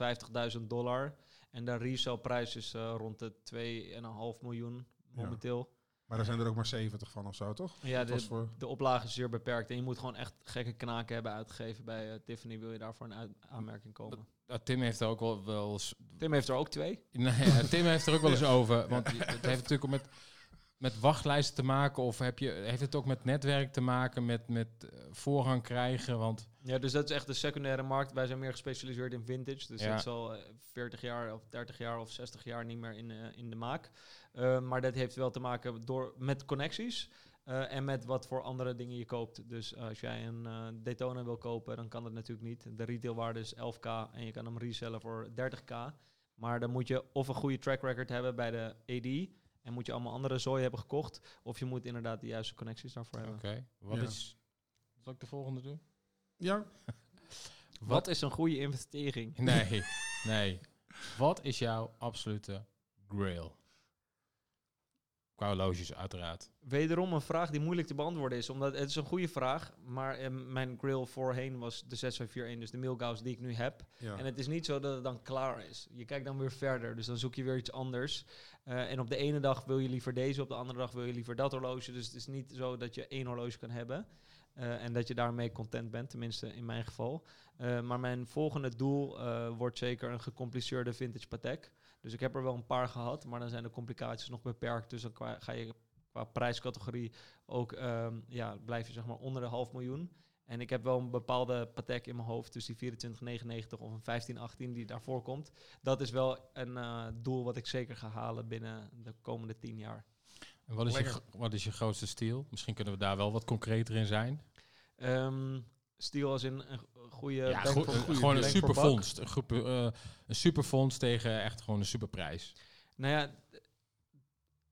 50.000 dollar. En de resellprijs is eh, rond de 2,5 miljoen momenteel. Maar daar zijn er ook maar 70 van of zo, toch? Ja, de, voor... de oplage is zeer beperkt. En je moet gewoon echt gekke knaken hebben uitgegeven bij eh, Tiffany. Wil je daarvoor een uit- aanmerking komen? Tim heeft er ook wel, wel eens... Tim heeft er ook twee. Nee, Tim heeft er ook wel eens over. Want het heeft natuurlijk ook met, met wachtlijsten te maken. Of heb je, heeft het ook met netwerk te maken, met, met eh, voorrang krijgen? Want Ja, dus dat is echt de secundaire markt. Wij zijn meer gespecialiseerd in vintage. Dus Ja. dat is al eh, 40 jaar of 30 jaar of 60 jaar niet meer in, eh, in de maak. Eh, maar dat heeft wel te maken door, met connecties. eh, en met wat voor andere dingen je koopt. Dus als jij een eh, Daytona wil kopen, dan kan dat natuurlijk niet. De retailwaarde is 11k en je kan hem resellen voor 30k. Maar dan moet je of een goede track record hebben bij de AD... en moet je allemaal andere zooi hebben gekocht... of je moet inderdaad de juiste connecties daarvoor oké, hebben. wat Ja. is... Zal ik de volgende doen? Ja, Wat is een goede investering? Nee, nee. Wat is jouw absolute grail? Qua horloges, uiteraard. Wederom een vraag die moeilijk te beantwoorden is. Omdat het is een goede vraag. Maar eh, mijn grill voorheen was de 6541, dus de Milgauss die ik nu heb. ja. En het is niet zo dat het dan klaar is. Je kijkt dan weer verder. Dus dan zoek je weer iets anders. Eh, en op de ene dag wil je liever deze, op de andere dag wil je liever dat horloge. Dus het is niet zo dat je één horloge kan hebben. Eh, en dat je daarmee content bent, tenminste in mijn geval. Eh, maar mijn volgende doel eh, wordt zeker een gecompliceerde vintage Patek. Dus ik heb er wel een paar gehad, maar dan zijn de complicaties nog beperkt. Dus dan qua- ga je qua prijscategorie ook, ehm, ja, blijf je zeg maar onder de half miljoen. En ik heb wel een bepaalde Patek in mijn hoofd, dus die 2499 of een 1518 die daarvoor komt. Dat is wel een eh, doel wat ik zeker ga halen binnen de komende tien jaar. En wat is, je, Lekker. wat is je grootste stijl? Misschien kunnen we daar wel wat concreter in zijn. Ehm Stiel als in een goede... ja, goede gewoon een supervondst. Een, groep, eh, een supervondst tegen echt gewoon een superprijs. Nou ja,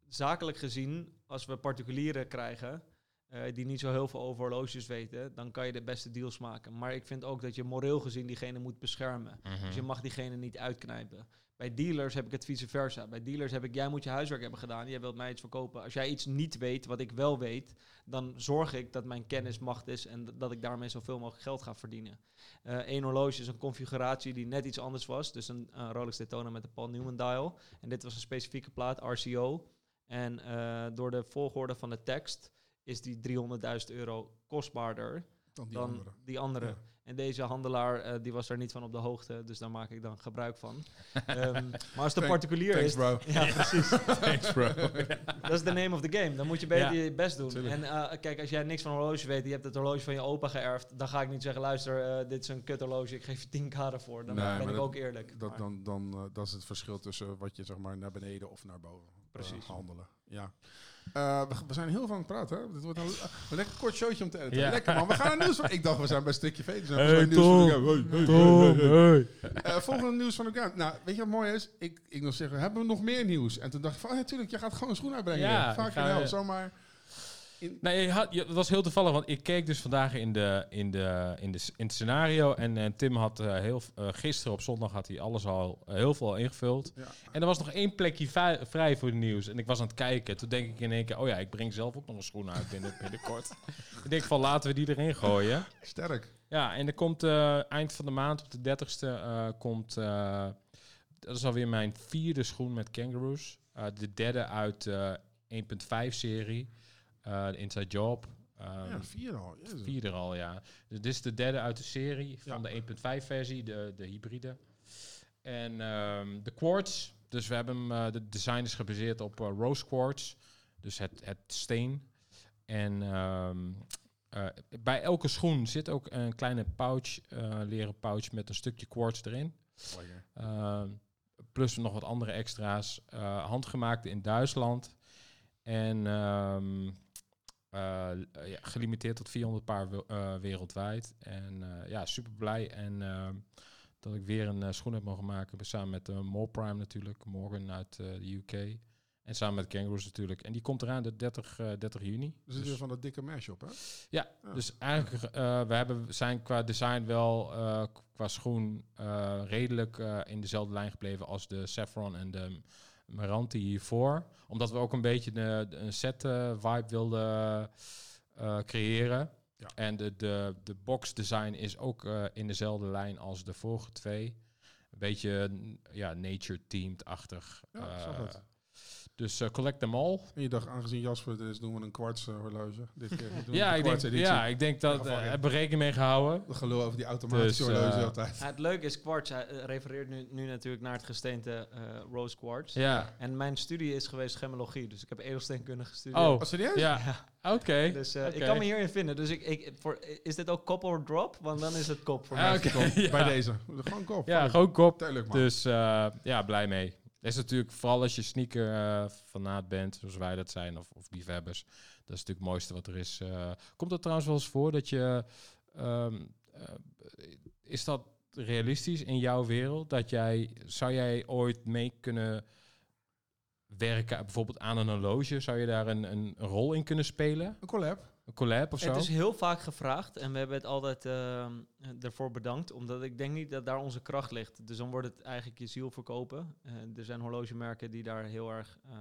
zakelijk gezien, als we particulieren krijgen, eh, die niet zo heel veel over horloges weten, dan kan je de beste deals maken. Maar ik vind ook dat je moreel gezien diegene moet beschermen. Mhm. Dus je mag diegene niet uitknijpen. Bij dealers heb ik het vice versa. Bij dealers heb ik, jij moet je huiswerk hebben gedaan. Jij wilt mij iets verkopen. Als jij iets niet weet, wat ik wel weet, dan zorg ik dat mijn kennis macht is en dat ik daarmee zoveel mogelijk geld ga verdienen. Eén horloge is een configuratie die net iets anders was. Dus een eh, Rolex Daytona met de Paul Newman dial. En dit was een specifieke plaat, RCO. En eh, door de volgorde van de tekst is die 300.000 euro kostbaarder Dan die dan andere. die andere. Ja. En deze handelaar eh, die was daar niet van op de hoogte, dus daar maak ik dan gebruik van. Ehm, maar als de particulier Thanks is, bro. ja, precies. Thanks, bro. Dat is de name of the game. Dan moet je beter Ja, je best doen. tuurlijk. En eh, kijk, als jij niks van horloges weet, je hebt het horloge van je opa geërfd, dan ga ik niet zeggen, luister, eh, dit is een kut horloge, ik geef je 10k ervoor. Dan Nee, ben ik dat- ook eerlijk. Dat, Maar- dan, dan, dat is het verschil tussen wat je zeg maar naar beneden of naar boven Precies. handelen. Ja. Eh, we, we zijn heel veel aan het praten. Hè? Dit wordt een, een lekker kort showtje om te editen. Ja. Lekker man. We gaan naar nieuws van... Ik dacht, we zijn bij een stukje veter. Dus we Hey, zijn nieuws van Tom. Hey, hey, hey. Eh, volgende nieuws van de game. Nou, weet je wat mooi is? Ik, ik nog zeggen, hebben we nog meer nieuws? En toen dacht ik van, oh, ja, tuurlijk, je gaat gewoon een schoen uitbrengen. Ja, Vaak hel, eh, zomaar. In, Nee, je had, je, het was heel toevallig, want ik keek dus vandaag in, de, in, de, in, de, in het scenario. En eh, Tim had eh, heel, eh, gisteren op zondag had hij alles al heel veel al ingevuld. ja. En er was nog één plekje vrij voor de nieuws. En ik was aan het kijken. Toen denk ik in één keer, oh ja, ik breng zelf ook nog een schoen uit binnen, binnenkort. ik denk van, laten we die erin gooien. Sterk. Ja, en er komt eind van de maand, op de 30ste, eh, komt... dat is alweer mijn vierde schoen met kangaroos. De derde uit de 1.5-serie. eh de Inside Job. Ehm, ja, vier al. Jezus. Vierde al, ja. Dus dit is de derde uit de serie van Ja. de 1.5-versie, de, de hybride. En ehm, de quartz. Dus we hebben hem, eh, de design is gebaseerd op eh, rose quartz. Dus het, het steen. En ehm, eh, bij elke schoen zit ook een kleine pouch, leren pouch met een stukje quartz erin. Plus nog wat andere extra's. handgemaakt in Duitsland. En ehm, eh, ja, gelimiteerd tot 400 paar eh, wereldwijd. En eh, ja, super blij. En ehm, dat ik weer een eh, schoen heb mogen maken. Samen met uh, Prime natuurlijk. Morgan uit eh, de UK. En samen met Kangaroos natuurlijk. En die komt eraan de 30, eh 30 juni. Er zit Dus- weer van dat dikke mesh op, hè? ja, Ja. dus eigenlijk, eh we hebben, zijn qua design wel eh, qua schoen eh, redelijk eh, in dezelfde lijn gebleven als de Saffron en de Meranti hiervoor. Omdat we ook een beetje de, de- een set eh, vibe wilden eh, creëren. Ja. En de, de, de box design is ook eh, in dezelfde lijn als de vorige twee. Een beetje ja, nature-themed-achtig. Ja, het. Dus eh, collect them all. En je dacht, aangezien Jasper er is, doen we een kwarts eh, horloge. Dit keer doen we Ja ik, denk, kwarts ja, ik denk dat uh, hebben we rekening mee gehouden. De gelul over die automatische Dus, horloge altijd. Ja, het leuke is, quartz hij, eh, refereert nu, nu natuurlijk naar het gesteente eh, rose quartz. Ja. En mijn studie is geweest gemmologie, dus ik heb edelsteenkunde gestudeerd. Oh, Oh, serieus? ja. Oké. Dus eh, Oké. ik kan me hierin vinden. Dus ik, ik, voor, is dit ook kop or drop? Want dan is het kop voor Ah, mij. Kop, Ja. Bij deze. Gewoon kop. Ja, gewoon kop. Tuurlijk, man. Dus eh, ja, blij mee. Dat is natuurlijk vooral als je sneaker eh fanaat bent, zoals wij dat zijn, of, of liefhebbers. Dat is natuurlijk het mooiste wat er is. Eh, komt het trouwens wel eens voor dat je... ehm, eh, is dat realistisch in jouw wereld? Dat jij... Zou jij ooit mee kunnen werken, bijvoorbeeld aan een horloge? Zou je daar een, een rol in kunnen spelen? Een collab. Een collab of zo? Het is heel vaak gevraagd en we hebben het altijd ehm, ervoor bedankt, omdat ik denk niet dat daar onze kracht ligt. Dus dan wordt het eigenlijk je ziel verkopen. Eh, er zijn horlogemerken die daar heel erg eh,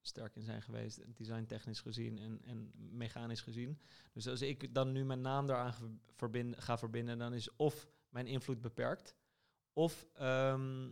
sterk in zijn geweest, designtechnisch gezien en, en mechanisch gezien. Dus als ik dan nu mijn naam daaraan ge- verbind, ga verbinden, dan is of mijn invloed beperkt, of ehm,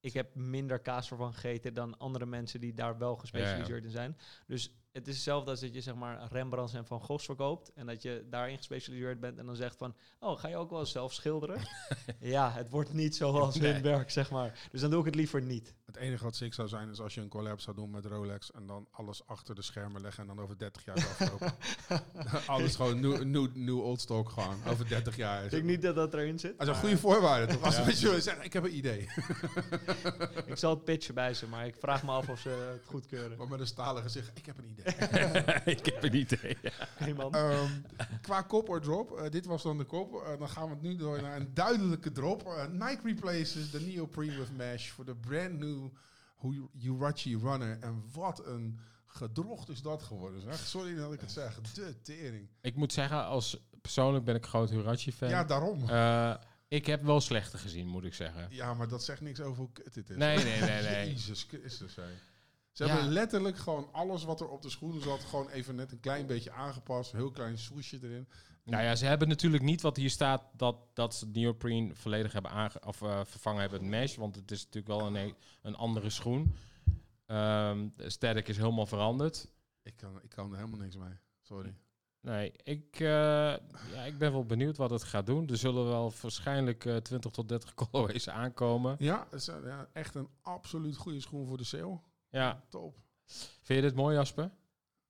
ik heb minder kaas ervan gegeten dan andere mensen die daar wel gespecialiseerd in zijn. Dus het is hetzelfde als dat je zeg maar Rembrandts en Van Goghs verkoopt en dat je daarin gespecialiseerd bent en dan zegt van, oh, ga je ook wel zelf schilderen? ja, het wordt niet zoals Nee. hun werk, zeg maar. Dus dan doe ik het liever niet. Het enige wat sick zou zijn is als je een collab zou doen met Rolex en dan alles achter de schermen leggen en dan over 30 jaar zou aflopen. alles gewoon nieuw, nieuw, nieuw old stock gewoon. Over 30 jaar. Ik denk niet dat dat erin zit. Als een maar goede voorwaarde toch? Als Ja. een zeggen, ik heb een idee. ik zal het pitchen bij ze, maar ik vraag me af of ze het goedkeuren. Maar met een stalen gezicht, ik heb een idee. ik heb een idee. Hey man. Ehm, qua kop or drop, eh, dit was dan de kop. Eh, dan gaan we het nu door naar een duidelijke drop. Eh, Nike replaces the neoprene with mesh for the brand new Hoe Jurachi Runner. En wat een gedrocht is dat geworden. zeg. Sorry dat ik het zeg. De tering. Ik moet zeggen, als persoonlijk ben ik groot Hurachi-fan. Ja, daarom. Eh, ik heb wel slechte gezien, moet ik zeggen. Ja, maar dat zegt niks over hoe kut dit is. Nee, nee, nee, nee. Jezus Christus, hè. Ze Ja. hebben letterlijk gewoon alles wat er op de schoenen zat, gewoon even net een klein beetje aangepast. Een heel klein swoesje erin. Nou ja, ze hebben natuurlijk niet wat hier staat dat, dat ze het neoprene volledig hebben aange of, eh, vervangen hebben het mesh. Want het is natuurlijk wel een, een andere schoen. Ehm de aesthetic is helemaal veranderd. Ik kan, ik kan er helemaal niks mee. Sorry. Nee, ik, eh, ja, ik ben wel benieuwd wat het gaat doen. Er zullen wel waarschijnlijk eh 20 tot 30 colorways aankomen. Ja, is eh, ja, echt een absoluut goede schoen voor de sale. Ja, Top. vind je dit mooi, Jasper?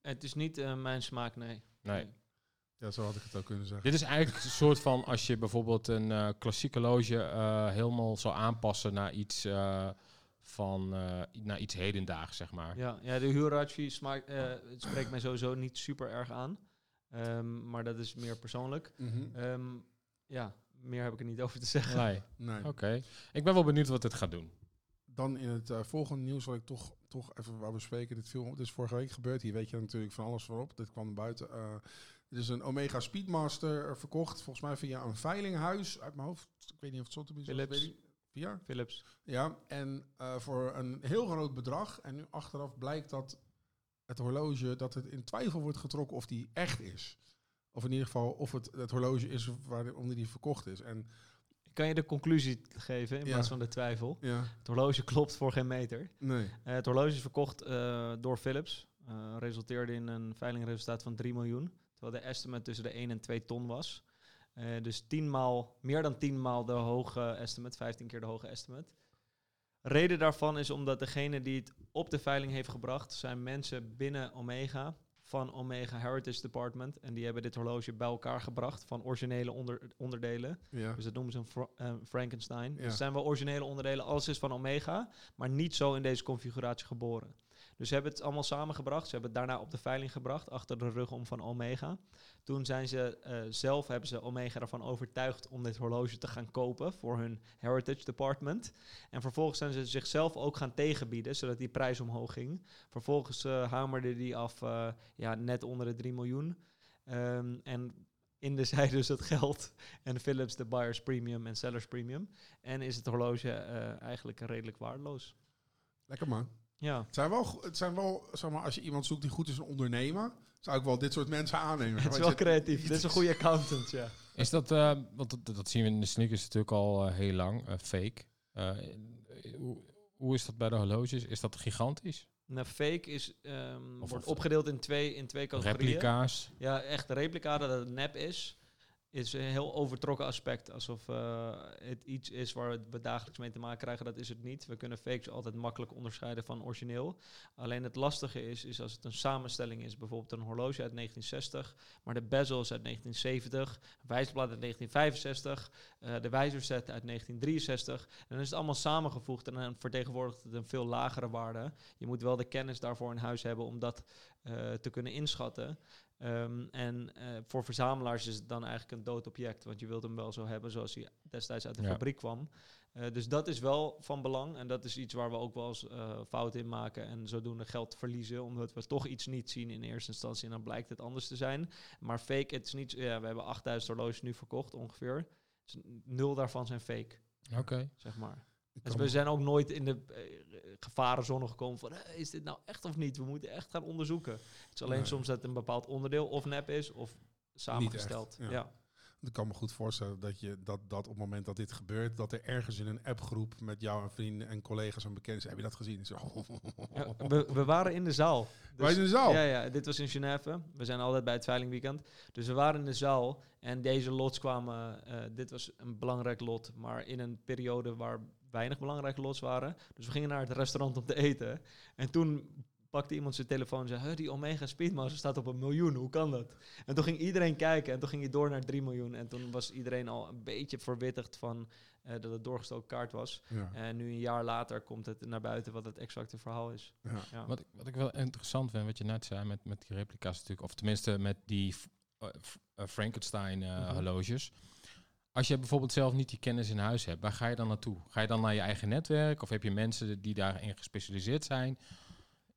Het is niet eh, mijn smaak, nee. Nee. Ja, zo had ik het ook kunnen zeggen. Dit is eigenlijk een soort van als je bijvoorbeeld een eh klassieke loge eh, helemaal zou aanpassen naar iets eh, van eh, naar iets hedendaags, zeg maar. Ja, ja de Hurachi smaakt, eh, het spreekt mij sowieso niet super erg aan. Ehm, maar dat is meer persoonlijk. Mhm. Ehm, ja, meer heb ik er niet over te zeggen. Nee. Nee. Oké. Ik ben wel benieuwd wat dit gaat doen. Dan in het eh, volgende nieuws wil ik toch, toch even waar we spreken. Dit, dit is vorige week gebeurd. Hier weet je natuurlijk van alles voorop. Dit kwam buiten. Eh dit is een Omega Speedmaster eh, verkocht. Volgens mij via een veilinghuis uit mijn hoofd. Ik weet niet of het Sotheby's. Philips. weet ik- Via? Philips. Ja, en voor een heel groot bedrag. En nu achteraf blijkt dat het horloge, dat het in twijfel wordt getrokken of die echt is. Of in ieder geval of het het horloge is waaronder die verkocht is. En Kan je de conclusie geven in Ja. plaats van de twijfel? ja, Het horloge klopt voor geen meter. nee. Eh, het horloge is verkocht eh, door Philips. Eh, resulteerde in een veilingresultaat van 3 miljoen. Terwijl de estimate tussen de 1 en 2 ton was. Dus 10 maal, meer dan 10 maal de hoge estimate, 15 keer de hoge estimate. Reden daarvan is omdat degene die het op de veiling heeft gebracht, zijn mensen binnen Omega van Omega Heritage Department. En die hebben dit horloge bij elkaar gebracht van originele onder, onderdelen. Ja. Dus dat noemen ze een Fra- eh, Frankenstein. Ja. Dus zijn wel originele onderdelen. Alles is van Omega, maar niet zo in deze configuratie geboren. Dus ze hebben het allemaal samengebracht. Ze hebben het daarna op de veiling gebracht, achter de rug om van Omega. Toen zijn ze eh, zelf, hebben ze Omega ervan overtuigd om dit horloge te gaan kopen voor hun Heritage Department. En vervolgens zijn ze zichzelf ook gaan tegenbieden, zodat die prijs omhoog ging. Vervolgens eh hamerde die af eh, ja, net onder de 3 miljoen. Ehm, en in de zij dus het geld en Philips de buyers premium en sellers premium. En is het horloge eigenlijk redelijk waardeloos. Lekker man. Ja, Het zijn wel, het zijn wel zeg maar, als je iemand zoekt die goed is een ondernemer, zou ik wel dit soort mensen aannemen. het is wel je- creatief. Dit is een goede accountant, ja. Is dat, eh, want dat, dat zien we in de sneakers natuurlijk al eh, heel lang, eh, fake. Eh, hoe, hoe is dat bij de horloges? Is dat gigantisch? Nou, fake is, ehm, Of- wordt of- opgedeeld in twee, in twee categorieën. Replica's? Ja, echt replica dat het nep is, is een heel overtrokken aspect. Alsof eh, het iets is waar we dagelijks mee te maken krijgen. Dat is het niet. We kunnen fakes altijd makkelijk onderscheiden van origineel. Alleen het lastige is, is als het een samenstelling is. Bijvoorbeeld een horloge uit 1960, maar de bezel is uit 1970. Een wijzerblad uit 1965. eh, de wijzerset uit 1963. En dan is het allemaal samengevoegd en dan vertegenwoordigt het een veel lagere waarde. Je moet wel de kennis daarvoor in huis hebben om dat eh, te kunnen inschatten. Ehm, en eh, voor verzamelaars is het dan eigenlijk een dood object, want je wilt hem wel zo hebben zoals hij destijds uit de Ja. fabriek kwam. Eh, dus dat is wel van belang en dat is iets waar we ook wel eens fouten in maken en zodoende geld verliezen, omdat we toch iets niet zien in eerste instantie en dan blijkt het anders te zijn. Maar fake, het is niet, ja, we hebben 8000 horloges nu verkocht ongeveer. Dus nul daarvan zijn fake, Oké. zeg maar. Dus we zijn ook nooit in de eh, gevarenzone gekomen van is dit nou echt of niet? We moeten echt gaan onderzoeken. Het is alleen Nee. soms dat een bepaald onderdeel of nep is of samengesteld. ja. ja. Ik kan me goed voorstellen dat, je, dat, dat op het moment dat dit gebeurt, dat er ergens in een appgroep met jou en vrienden en collega's en bekenden zijn. Heb je dat gezien? Zo. Ja, we, we waren in de zaal. Wij in de zaal? Ja, ja, dit was in Genève. We zijn altijd bij het veilingweekend. Dus we waren in de zaal en deze lots kwamen... eh, dit was een belangrijk lot, maar in een periode waar weinig belangrijke lots waren. Dus we gingen naar het restaurant om te eten. En toen pakte iemand zijn telefoon en zei... "Huh, die Omega Speedmaster staat op een miljoen, hoe kan dat? En toen ging iedereen kijken en toen ging hij door naar 3 miljoen. En toen was iedereen al een beetje verwittigd van eh, dat het doorgestoken kaart was. Ja. En nu een jaar later komt het naar buiten wat het exacte verhaal is. Ja. Ja. Wat, ik, wat ik wel interessant vind, wat je net zei met, met die replica's natuurlijk, of tenminste met die eh, eh, Frankenstein eh, Mhm. horloges. als je bijvoorbeeld zelf niet die kennis in huis hebt, waar ga je dan naartoe? Ga je dan naar je eigen netwerk? Of heb je mensen die daarin gespecialiseerd zijn?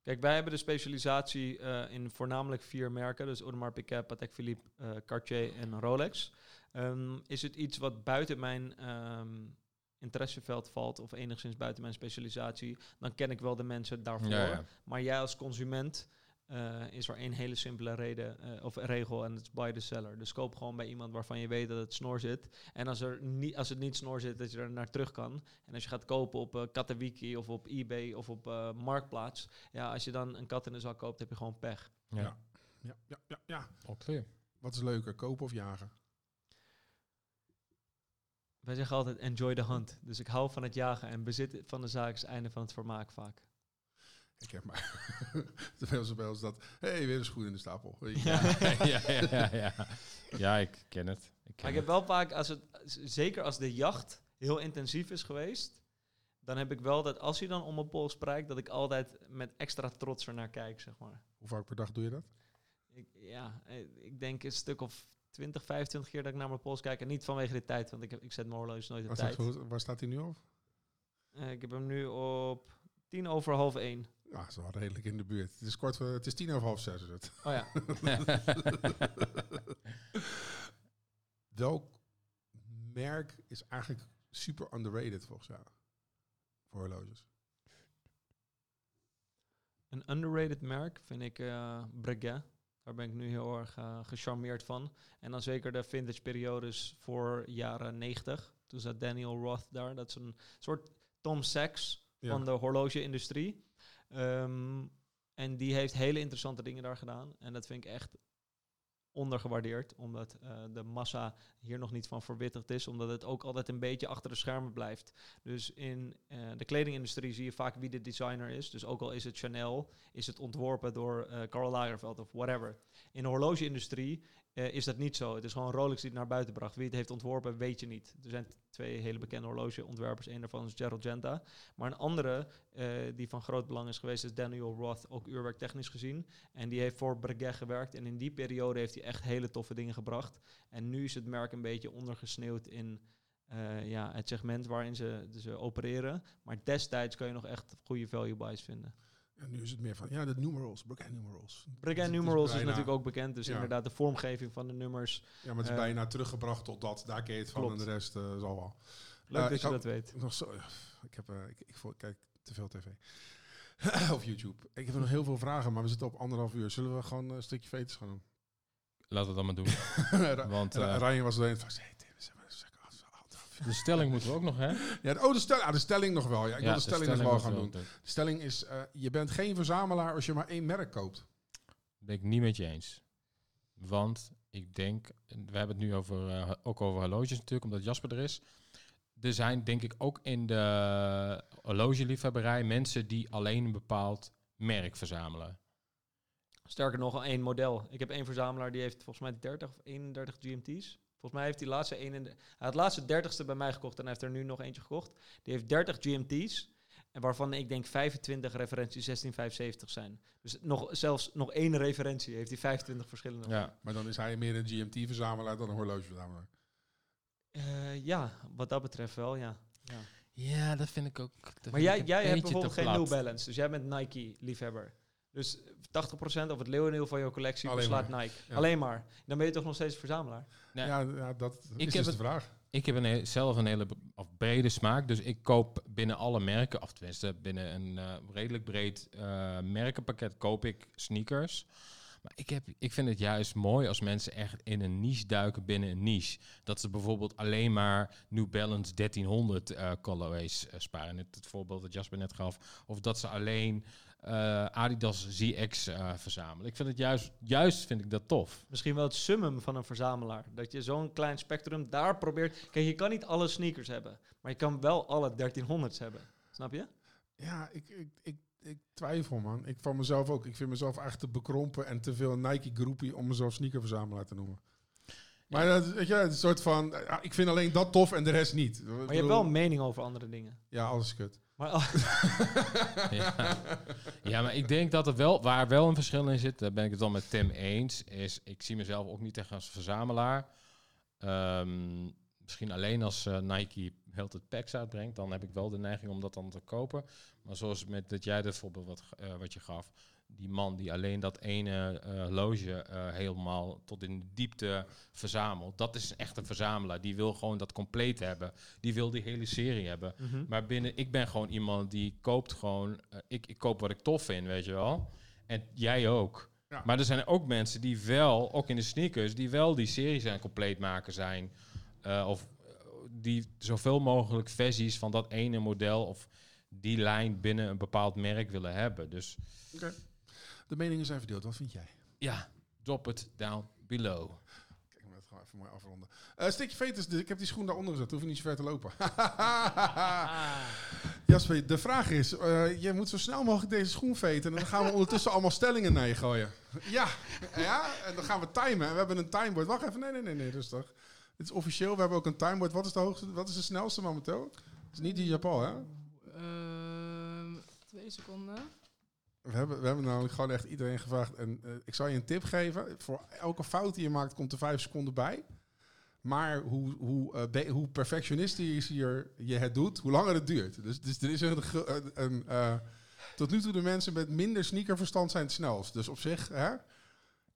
Kijk, wij hebben de specialisatie eh, in voornamelijk vier merken. Dus Audemars Piguet, Patek Philippe, eh, Cartier en Rolex. Ehm, is het iets wat buiten mijn ehm, interesseveld valt of enigszins buiten mijn specialisatie, dan ken ik wel de mensen daarvoor. Ja, ja. Maar jij als consument eh, is er één hele simpele reden eh, of regel en het is buy the seller. Dus koop gewoon bij iemand waarvan je weet dat het snor zit. En als, er niet, als het niet snor zit, dat je er naar terug kan. En als je gaat kopen op eh Katawiki of op eBay of op eh, Marktplaats, ja, als je dan een kat in de zak koopt, heb je gewoon pech. Ja, Ja. Ja, ja, ja. Wat is leuker, kopen of jagen? Wij zeggen altijd enjoy the hunt. Dus ik hou van het jagen en bezit van de zaak is het einde van het vermaak vaak. Ik heb maar te veel zo bij ons dat. Hé, hey, weer een schoen in de stapel. Ja. ja, ja, ja, ja. ja, ik ken het. Ik ken Maar ik heb wel vaak, als het, zeker als de jacht heel intensief is geweest, dan heb ik wel dat als hij dan om mijn pols prijkt, dat ik altijd met extra trots er naar kijk, zeg maar. Hoe vaak per dag doe je dat? Ik, ja, ik denk een stuk of 20, 25 keer dat ik naar mijn pols kijk. En niet vanwege de tijd, want ik, heb, ik zet mijn horloge nooit op Wat tijd. goed, waar staat hij nu op? Eh, ik heb hem nu op tien over half één. Ja, is wel redelijk in de buurt. Het is kort, het is tien over half zes. Is het. Oh ja. Welk merk is eigenlijk super underrated volgens jou? Voor horloges. Een underrated merk vind ik eh Breguet. Daar ben ik nu heel erg eh, gecharmeerd van. En dan zeker de vintage periodes voor jaren 90. Toen zat Daniel Roth daar. Dat is een soort Tom Sachs Ja. van de horloge-industrie. Ehm, en die heeft hele interessante dingen daar gedaan. En dat vind ik echt ondergewaardeerd, omdat eh, de massa hier nog niet van verwittigd is, omdat het ook altijd een beetje achter de schermen blijft. Dus in eh, de kledingindustrie zie je vaak wie de designer is. Dus ook al is het Chanel, is het ontworpen door eh Karl Lagerfeld of whatever. In de horlogeindustrie eh, is dat niet zo. Het is gewoon Rolex die het naar buiten bracht. Wie het heeft ontworpen, weet je niet. Er zijn twee hele bekende horlogeontwerpers. Eén daarvan is Gerald Genta. Maar een andere eh, die van groot belang is geweest is Daniel Roth, ook uurwerktechnisch gezien. En die heeft voor Breguet gewerkt. En in die periode heeft hij echt hele toffe dingen gebracht. En nu is het merk een beetje ondergesneeuwd in eh, ja, het segment waarin ze, ze opereren. Maar destijds kan je nog echt goede value buys vinden. En nu is het meer van, ja, de numerals, Breguet numerals. Het is numerals is bijna- natuurlijk ook bekend. Dus Ja. inderdaad de vormgeving van de nummers. Ja, maar het is eh, bijna teruggebracht tot dat. Daar ken je het van klopt. en de rest eh, zal wel. Leuk Eh, dat ik je had- dat weet. Nog zo, ik, heb, eh, ik, ik, vo- kijk te veel tv. of YouTube. Ik heb nog heel veel vragen, maar we zitten op anderhalf uur. Zullen we gewoon een stukje veters gaan doen? Laten we dat maar doen. Want Ryan was alleen van, hey, Tim, zeg maar, zeg maar, anderhalf uur. De stelling moeten we ook nog, hè? Ja, de- oh, de, stel, ah, de stelling nog wel. Ja, ik wil de stelling, nog wel gaan doen. De stelling is, eh, je bent geen verzamelaar als je maar één merk koopt. Ben ik niet met je eens. Want ik denk, we hebben het nu over, eh, ook over horloges natuurlijk, omdat Jasper er is. Er zijn denk ik ook in de horlogeliefhebberij mensen die alleen een bepaald merk verzamelen. Sterker nog, al één model. Ik heb één verzamelaar die heeft volgens mij 30 of 31 GMT's. Volgens mij heeft hij laatste een in de, hij had het laatste 30ste bij mij gekocht en hij heeft er nu nog eentje gekocht. Die heeft 30 GMT's. En waarvan ik denk 25 referenties 16570 zijn. Dus nog, zelfs nog één referentie heeft hij 25 verschillende. Ja, Maar dan is hij meer een GMT-verzamelaar dan een horlogeverzamelaar. Eh, ja, wat dat betreft wel, ja. ja. ja dat vind ik ook. Maar jij, jij hebt bijvoorbeeld geen New. Balance. Dus jij bent Nike-liefhebber. Dus 80% of het leeuwendeel van jouw collectie Alleen beslaat maar. Nike. Ja. Alleen maar. Dan ben je toch nog steeds verzamelaar? Ja. Ja, ja, dat Ik is heb dus het- de vraag. Ik heb een he- zelf een hele brede smaak, dus ik koop binnen alle merken, of tenminste binnen een eh, redelijk breed eh, merkenpakket, koop ik sneakers. Maar ik, heb, ik vind het juist mooi als mensen echt in een niche duiken binnen een niche. Dat ze bijvoorbeeld alleen maar New Balance 1300 eh colorways sparen. Net het voorbeeld dat Jasper net gaf. Of dat ze alleen eh, Adidas ZX eh, verzamelen. Ik vind het juist, juist vind ik dat tof. Misschien wel het summum van een verzamelaar. Dat je zo'n klein spectrum daar probeert... Kijk, je kan niet alle sneakers hebben. Maar je kan wel alle 1300's hebben. Snap je? Ja, ik, ik, ik, ik twijfel, man. Ik van mezelf ook. Ik vind mezelf echt te bekrompen en te veel Nike-groepie om mezelf sneakerverzamelaar te noemen. Maar dat, is- weet je, het soort van, ja, ik vind alleen dat tof en de rest niet. Maar je hebt wel een mening over andere dingen. Ja, alles kut. Maar Ja. maar ik denk dat er wel, waar wel een verschil in zit, daar ben ik het dan met Tim eens, is ik zie mezelf ook niet echt als verzamelaar. Ehm, misschien alleen als eh, Nike heel het packs uitbrengt, dan heb ik wel de neiging om dat dan te kopen. Maar zoals met dat jij dat voorbeeld wat, eh, wat je gaf, die man die alleen dat ene eh, loge eh, helemaal tot in de diepte verzamelt, dat is echt een verzamelaar. Die wil gewoon dat compleet hebben. Die wil die hele serie hebben. Mhm. Maar binnen, ik ben gewoon iemand die koopt gewoon, eh, ik, ik koop wat ik tof vind, weet je wel. En jij ook. Ja. Maar er zijn ook mensen die wel, ook in de sneakers, die wel die serie zijn compleet maken zijn. Of die zoveel mogelijk versies van dat ene model of die lijn binnen een bepaald merk willen hebben. Dus De meningen zijn verdeeld. Wat vind jij? ja, drop it down below. Kijk, we het gewoon even mooi afronden. Eh stikje vetus, dus ik heb die schoen daaronder gezet. Hoef je niet zo ver te lopen. Jasper, de vraag is, eh, je moet zo snel mogelijk deze schoen veten. En dan gaan we ondertussen allemaal stellingen naar je gooien. Ja, ja, en dan gaan we timen. En we hebben een timeboard. Wacht even, nee, nee, nee, nee, rustig. Dit is officieel, we hebben ook een timeboard. Wat is de hoogste, wat is de snelste momenteel? Het is niet die Japan, hè? Ehm, twee seconden. We hebben, we hebben namelijk gewoon echt iedereen gevraagd. En eh, ik zal je een tip geven. Voor elke fout die je maakt, komt er vijf seconden bij. Maar hoe, hoe, eh, be- hoe perfectionistisch je, je het doet, hoe langer het duurt. Dus, dus er is een, ge- een, een, eh, tot nu toe de mensen met minder sneakerverstand zijn het snelst. Dus op zich, hè?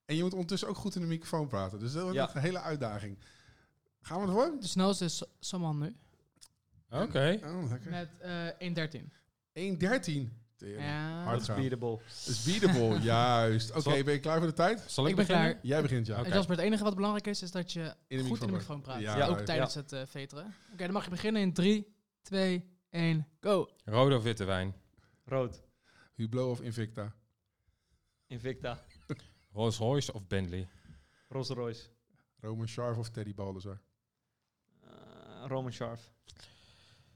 En je moet ondertussen ook goed in de microfoon praten. Dus dat wordt Ja. een hele uitdaging. Gaan we ervoor? De snelste is Saman nu. Oké. Oh, lekker. Met eh 1.13. 1.13. Tering. Ja. Hard gaan. Dat is beatable, juist. Oké, ben je klaar voor de tijd? Zal ik, Ik ben beginnen? klaar. Jij begint, ja. En Jasper, het enige wat belangrijk is, is dat je goed in de microfoon praat. Ja, Ja. Ook ja. tijdens het eh, veteren. Oké, dan mag je beginnen in 3, 2, 1, go. Rode of witte wijn? Rood. Hublot of Invicta? Invicta. Rolls Royce of Bentley? Rolls Royce. Roman Sharp of Teddy Baldassar? Eh, Roman Sharf.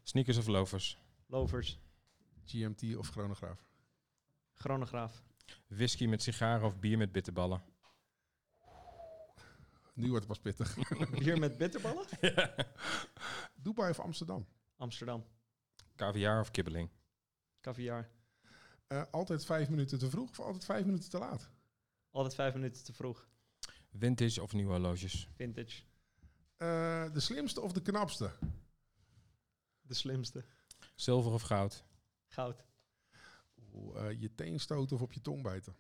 Sneakers of loafers? Lovers. GMT of Chronograaf? Chronograaf. Whisky met sigaren of bier met bitterballen? Nu wordt het pas pittig. Bier met bitterballen. Dubai of Amsterdam? Amsterdam. Caviar of kibbeling? Caviar. Eh, altijd vijf minuten te vroeg of altijd vijf minuten te laat? Altijd vijf minuten te vroeg. Vintage of nieuwe horloges? Vintage. Eh, de slimste of de knapste? De slimste. Zilver of goud? Goud. Oeh, eh, je teen stoten of op je tong bijten?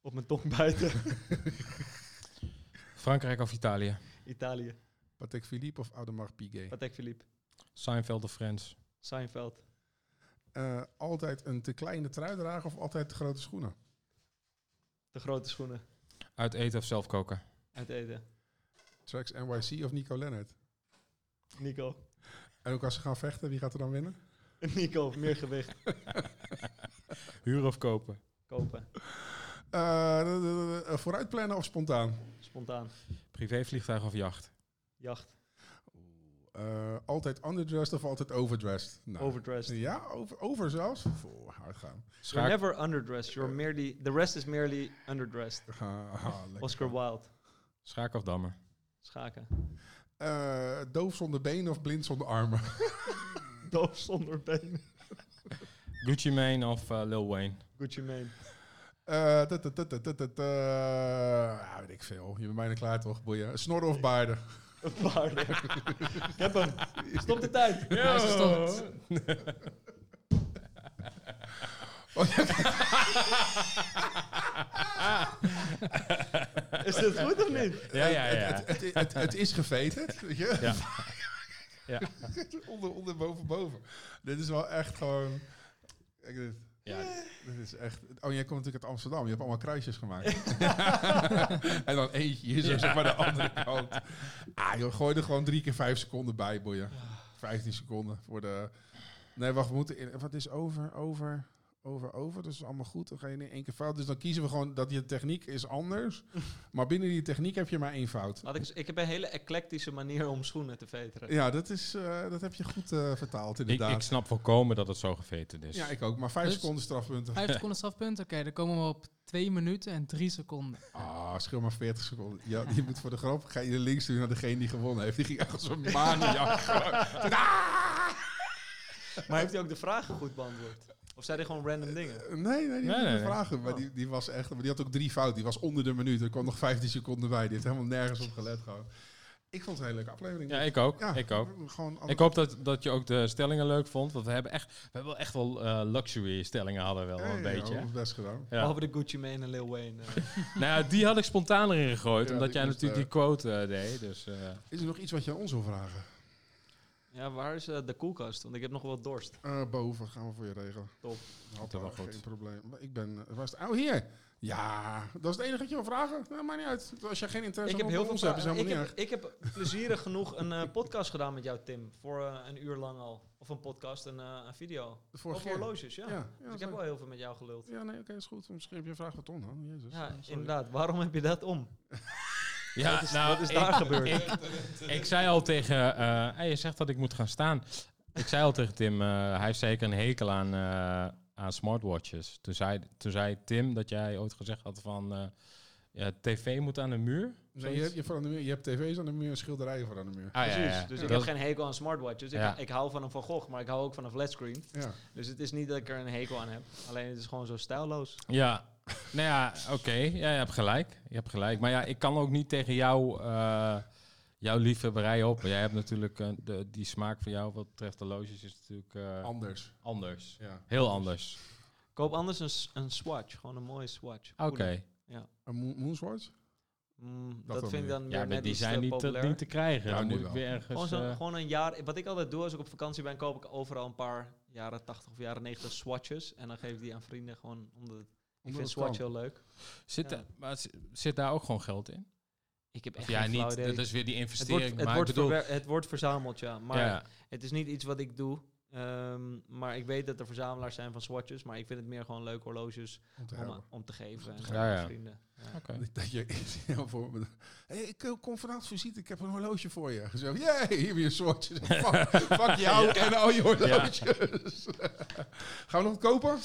Op mijn tong buiten. Frankrijk of Italië? Italië. Patek Philippe of Audemars Piguet? Patek Philippe. Seinfeld of Friends? Seinfeld. Eh, altijd een te kleine trui dragen of altijd te grote schoenen? De grote schoenen. Uit eten of zelf koken? Uit eten. Tracks NYC of Nico Lennart? Nico. En ook als ze gaan vechten, wie gaat er dan winnen? Nico, meer gewicht. Huren of kopen? Kopen. Eh, de- eh, vooruit plannen of spontaan? Spontaan. Privévliegtuig of jacht? Jacht. Eh, altijd underdressed of altijd overdressed? Nou, Overdressed. Ja, over, over zelfs? Voor hard gaan. You're never underdressed. You're merely... The rest is merely underdressed. Ah, ah. Oscar Wilde. schaak of dammer? Schaken. Eh, doof zonder benen of blind zonder armen? Doof zonder benen. Gucci Mane of eh, Lil Wayne? Gucci Mane. Tut, tut, tut, ja, weet ik veel. Je bent bijna klaar toch, boeien? Snorren of baarden? Paarden. Ik heb hem. Stop de tijd. Hij is dit goed of niet? Ja, ja, ja. Het, het, het, het is geveterd, weet je? Ja. Ja. onder, onder, boven, boven. Dit is wel echt gewoon... Dit, ja. dit is echt... Oh, jij komt natuurlijk uit Amsterdam. Je hebt allemaal kruisjes gemaakt. en dan eentje hier zo, zeg maar de andere kant. Ah, joh, gooi er gewoon drie keer vijf seconden bij, boeien. 15 seconden voor de... Nee, wacht, we moeten... In, wat is over, over, over, over? Dat is allemaal goed. Dan ga je in één keer fout. Dus dan kiezen we gewoon dat je techniek is anders. maar binnen die techniek heb je maar één fout. Ik, ik heb een hele eclectische manier om schoenen te veteren. Ja, dat, is, eh, dat heb je goed eh, vertaald, Ik, inderdaad. ik snap volkomen dat het zo geveten is. ja, ik ook. Maar vijf Dus- seconden strafpunten. 5 seconden strafpunt. Oké, dan komen we op 2 minuten en 3 seconden. Ah, schil maar 40 seconden. Ja, je moet voor de grap, ga je de links doen naar degene die gewonnen heeft. Die ging echt als een maniak. Maar heeft hij ook de vragen goed beantwoord? Of zei hij gewoon random dingen? Nee, nee, die Nee, had nee, vragen. Maar Oh. die, die was echt, maar die had ook drie fouten. Die was onder de minuut. Er kwam nog 15 seconden bij. Die heeft helemaal nergens op gelet gewoon. Ik vond het een hele leuke aflevering. Ja, ik ook. Ja, Ik ook. Gewoon Ik hoop dat, dat je ook de stellingen leuk vond. Want we hebben echt, we hebben wel echt wel eh, luxury stellingen hadden we wel een beetje. Ja, best gedaan. Ja. Behalve de Gucci Mane en Lil Wayne. eh. Nou ja, die had ik spontaan erin gegooid. Ja, omdat jij natuurlijk eh, die quote eh, deed. Dus, eh, Is er nog iets wat je aan ons wil vragen? Ja, waar is eh, de koelkast? Want ik heb nog wel dorst. Eh, boven gaan we voor je regelen. Top. Had Dat wel wel goed. geen probleem. Maar Ik ben... eh, Waar is het? Oh, hier. Ja, dat is het enige wat je wil vragen. Nou, maakt niet uit. Als jij geen interesse Ik heb hebt heel op veel ons, hebben vragen. ze Ik helemaal niet heb, ik heb plezierig genoeg een eh, podcast gedaan met jou, Tim. Voor een uur lang al. Of een podcast, een, eh, een video. Over keer. horloges, ja. Ja, ja, Dus ik is heb wel heel veel met jou geluld. Ja, nee, oké, is goed. Misschien heb je een vraag voor Ton dan. Jezus. Ja, Sorry. inderdaad. Waarom heb je dat om? ja, wat is, nou, wat is ik- daar gebeurd? Ik, ik zei al tegen... eh, hey, je zegt dat ik moet gaan staan. Ik zei al tegen Tim, eh, hij heeft zeker een hekel aan, eh, aan smartwatches. Toen zei, toen zei Tim dat jij ooit gezegd had van... eh, ja, tv moet aan de muur. Nee, je, hebt, je, voor aan de muur, je hebt tv's aan de muur en schilderijen voor aan de muur. Ah, Precies. ja, ja. Dus Ja. ik heb geen hekel aan smartwatches. Ik, Ja. ik hou van een Van Gogh, maar ik hou ook van een flatscreen. Ja. Dus het is niet dat ik er een hekel aan heb. Alleen het is gewoon zo stijlloos. Ja, nou ja, oké. Ja, je hebt gelijk. Je hebt gelijk. Maar ja, ik kan ook niet tegen jou, eh, jouw liefhebberij op. Jij hebt natuurlijk eh, de, die smaak van jou wat betreft de loges is natuurlijk eh, Anders. anders. Ja. Heel anders. Koop anders een, een swatch. Gewoon een mooie swatch. Oké. Goeie. Een Moon- Moonswatch? Mm, Dat vind ik dan Ja, weer maar net die iets zijn te niet te, niet te krijgen. Ja, Dan moet ik weer ergens... Gewoon, zo, gewoon een jaar. Wat ik altijd doe als ik op vakantie ben, koop ik overal een paar jaren 80 of jaren 90 swatches. En dan geef ik die aan vrienden gewoon omdat het- ik vind het swatch heel leuk. zit, ja. daar- maar zi- zit daar ook gewoon geld in? Ik heb echt ja, geen flauw niet. idee. Dat is weer die het investering. wordt, het, maar wordt ik bedoel, verwer- het wordt verzameld, ja. Maar ja, het is niet iets wat ik doe. Ehm, maar ik weet dat er verzamelaars zijn van swatches. Maar ik vind het meer gewoon leuke horloges Om te om, om te geven. En Ja, ja. aan vrienden. Ja. oké. Dat je ja, voor me. Hey, ik eh, kom vanavond visite, ik heb een horloge voor je. Zo, hier weer een soortje. fuck, fuck jou en al je horloges. Gaan we nog wat kopen?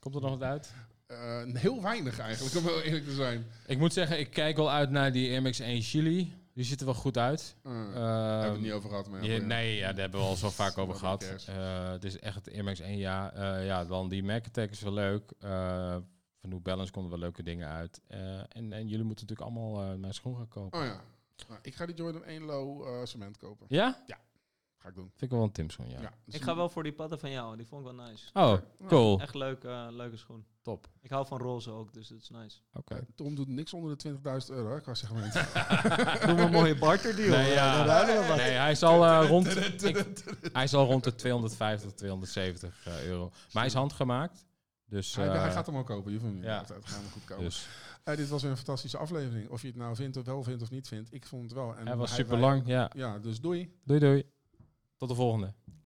Komt er nog wat uit? Eh, heel weinig eigenlijk, om heel eerlijk te zijn. Ik moet zeggen, ik kijk wel uit naar die MX-1 Chili. Die ziet er wel goed uit. Eh, Ehm, hebben we het niet over gehad, maar ja, Ja, nee, ja, daar hebben we al zo vaak over gehad. Eh, het is echt het MX 1 jaar. Eh, ja, dan die Mac Attack is wel leuk. Van New Balance konden wel leuke dingen uit. En, en jullie moeten natuurlijk allemaal mijn schoen gaan kopen. Oh ja. Nou, ik ga die Jordan 1 Low cement kopen. Ja? Ga ik doen. Vind ik wel een Tim schoen, ja. Ja. dus Ik ga wel voor die padden van jou. Die vond ik wel nice. Oh, cool. Echt leuk, eh, leuke schoen. Top. Ik hou van roze ook, dus dat is nice. Oké. Eh, Tom doet niks onder de 20.000 euro hè, qua segment. Doe maar een mooie barterdeal. Nee, ja. Wat. Nee, hij is al eh, rond. ik- hij is al rond de 250, 270 eh, euro. Maar hij is handgemaakt. Dus, hij, eh, hij gaat hem ook kopen. Je hoeft hem niet ja. uit. Het gaat hem goed komen. dus Eh, dit was weer een fantastische aflevering. Of je het nou vindt of wel vindt of niet vindt. Ik vond het wel. En hij was hij- super lang. Ja. Ja, dus doei. Doei doei. Tot de volgende.